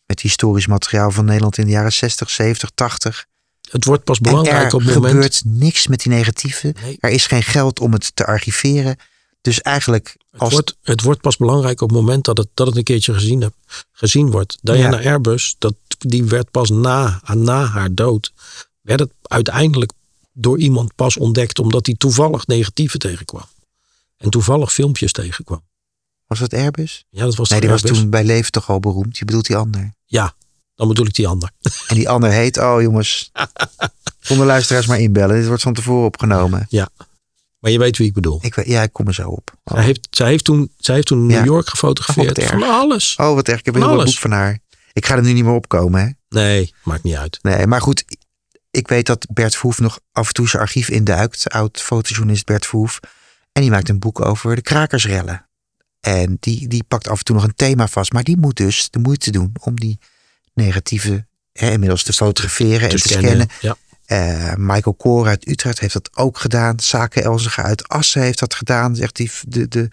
Met historisch materiaal van Nederland in de jaren 60, 70, 80. Het wordt pas belangrijk er op het moment. gebeurt niks met die negatieven. Nee. Er is geen geld om het te archiveren. Dus eigenlijk, Het als wordt, het wordt pas belangrijk op het moment dat het, dat het een keertje gezien, heb, gezien wordt. Diana Airbus, dat, die werd pas na, na haar dood, werd het uiteindelijk door iemand pas ontdekt omdat hij toevallig negatieven tegenkwam. En toevallig filmpjes tegenkwam. was het Airbus? Ja, dat was Nee, die was toen bij leven toch al beroemd. Je bedoelt die ander. Ja, dan bedoel ik die ander. <laughs> En die ander heet, oh jongens, konden luisteraars maar inbellen. Dit wordt van tevoren opgenomen. Ja. Maar je weet wie ik bedoel. Ik, weet- ja, ik kom er zo op. Oh, Zij, heeft, zij, heeft toen, zij heeft toen Ja. New York Oh, gefotografeerd. wat erg. van alles. oh wat erg. Ik heb een Van heel alles. boek van haar. Ik ga er nu niet meer opkomen, hè? Nee, maakt niet uit. Nee, maar goed. Ik weet dat Bert Verhoef nog af en toe zijn archief induikt. Oud fotojournalist Bert Verhoef. En die maakt een boek over de krakersrellen. En die, die pakt af en toe nog een thema vast. Maar die moet dus de moeite doen om die negatieve hè, inmiddels te fotograferen en te scannen. Ja. Eh, Michael Koor uit Utrecht heeft dat ook gedaan. Zaken Elzega uit Assen heeft dat gedaan. Zegt die, de, de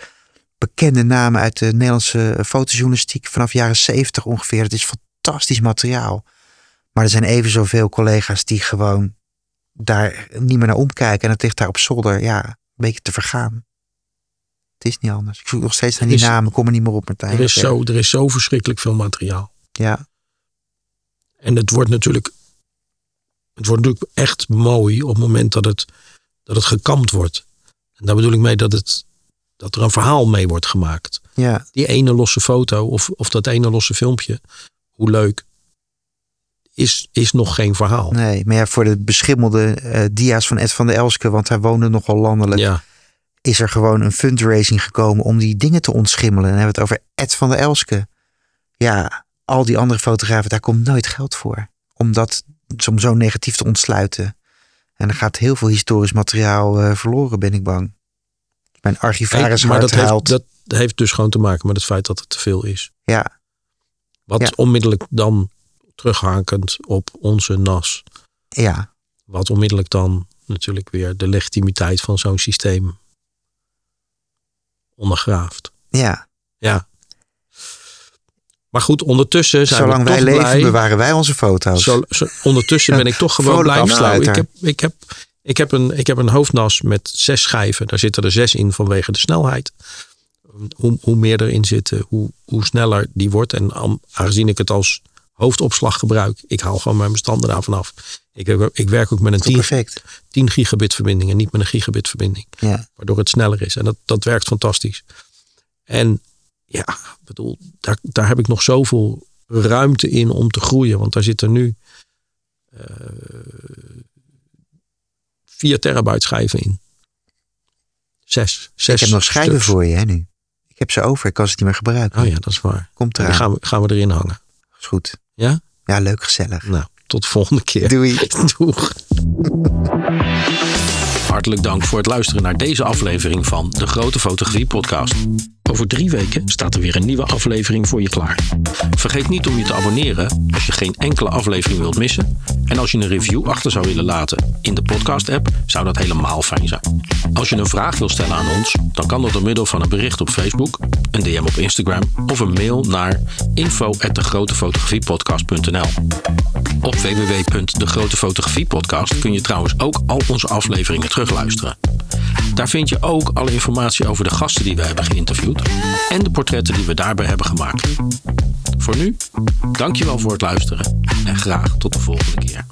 bekende namen uit de Nederlandse fotojournalistiek vanaf jaren zeventig ongeveer. Het is fantastisch materiaal. Maar er zijn even zoveel collega's die gewoon daar niet meer naar omkijken. En het ligt daar op zolder, ja, beetje te vergaan. Het is niet anders. Ik zoek nog steeds naar die is- namen. Kom er niet meer op, Martijn. Er, is zo, er is zo verschrikkelijk veel materiaal. Ja, En het wordt natuurlijk, het wordt natuurlijk echt mooi op het moment dat het, dat het gekamd wordt. En daar bedoel ik mee dat, het, dat er een verhaal mee wordt gemaakt. ja, Die ene losse foto of, of dat ene losse filmpje, hoe leuk, is, is nog geen verhaal. nee. Maar ja, voor de beschimmelde eh, dia's van Ed van der Elske, want hij woonde nogal landelijk. Ja, is er gewoon een fundraising gekomen om die dingen te ontschimmelen. En dan hebben we het over Ed van der Elske. Ja, al die andere fotografen, daar komt nooit geld voor. Om dat om zo negatief te ontsluiten. En er gaat heel veel historisch materiaal eh, verloren, ben ik bang. Mijn archivaris maar dat heeft, dat heeft dus gewoon te maken met het feit dat het te veel is. Ja, Wat Ja. onmiddellijk dan terughakend op onze NAS. ja, Wat onmiddellijk dan natuurlijk weer de legitimiteit van zo'n systeem ondergraaft. ja. Ja. Maar goed, ondertussen zijn Zolang we wij leven, blij. bewaren wij onze foto's. Zo, zo- ondertussen <laughs> ben ik toch gewoon Vrolijk blij. Nou, ik, heb, ik, heb, ik, heb een, ik heb een hoofdnas met zes schijven. Daar zitten er zes in vanwege de snelheid. Hoe, hoe meer erin zitten, hoe, hoe sneller die wordt. En aangezien ik het als hoofdopslag gebruik, ik haal gewoon mijn bestanden daarvan af. Ik, ik werk ook met een Dat is 10, perfect. 10 gigabit verbinding en niet met een gigabit verbinding. Ja, Waardoor het sneller is. En dat, dat werkt fantastisch. En ja, bedoel, daar, daar heb ik nog zoveel ruimte in om te groeien. Want daar zitten nu eh 4 terabyte schijven in. Zes. zes ik heb nog schijven stuks. voor je hè, nu. Ik heb ze over, ik kan ze niet meer gebruiken. Oh ja, dat is waar. Komt Die eraan. gaan we, gaan we erin hangen. Is goed. Ja? Ja, leuk, gezellig. Nou, tot de volgende keer. Doei. <laughs> Doeg. Hartelijk dank voor het luisteren naar deze aflevering van de Grote Fotografie Podcast. Over drie weken staat er weer een nieuwe aflevering voor je klaar. Vergeet niet om je te abonneren als je geen enkele aflevering wilt missen. En als je een review achter zou willen laten in de podcast-app, zou dat helemaal fijn zijn. Als je een vraag wil stellen aan ons, dan kan dat door middel van een bericht op Facebook, een DM op Instagram of een mail naar info@degrotefotografiepodcast.nl. Op www.degrotefotografiepodcast kun je trouwens ook al onze afleveringen terugluisteren. Daar vind je ook alle informatie over de gasten die we hebben geïnterviewd en de portretten die we daarbij hebben gemaakt. Voor nu, dankjewel voor het luisteren en graag tot de volgende keer.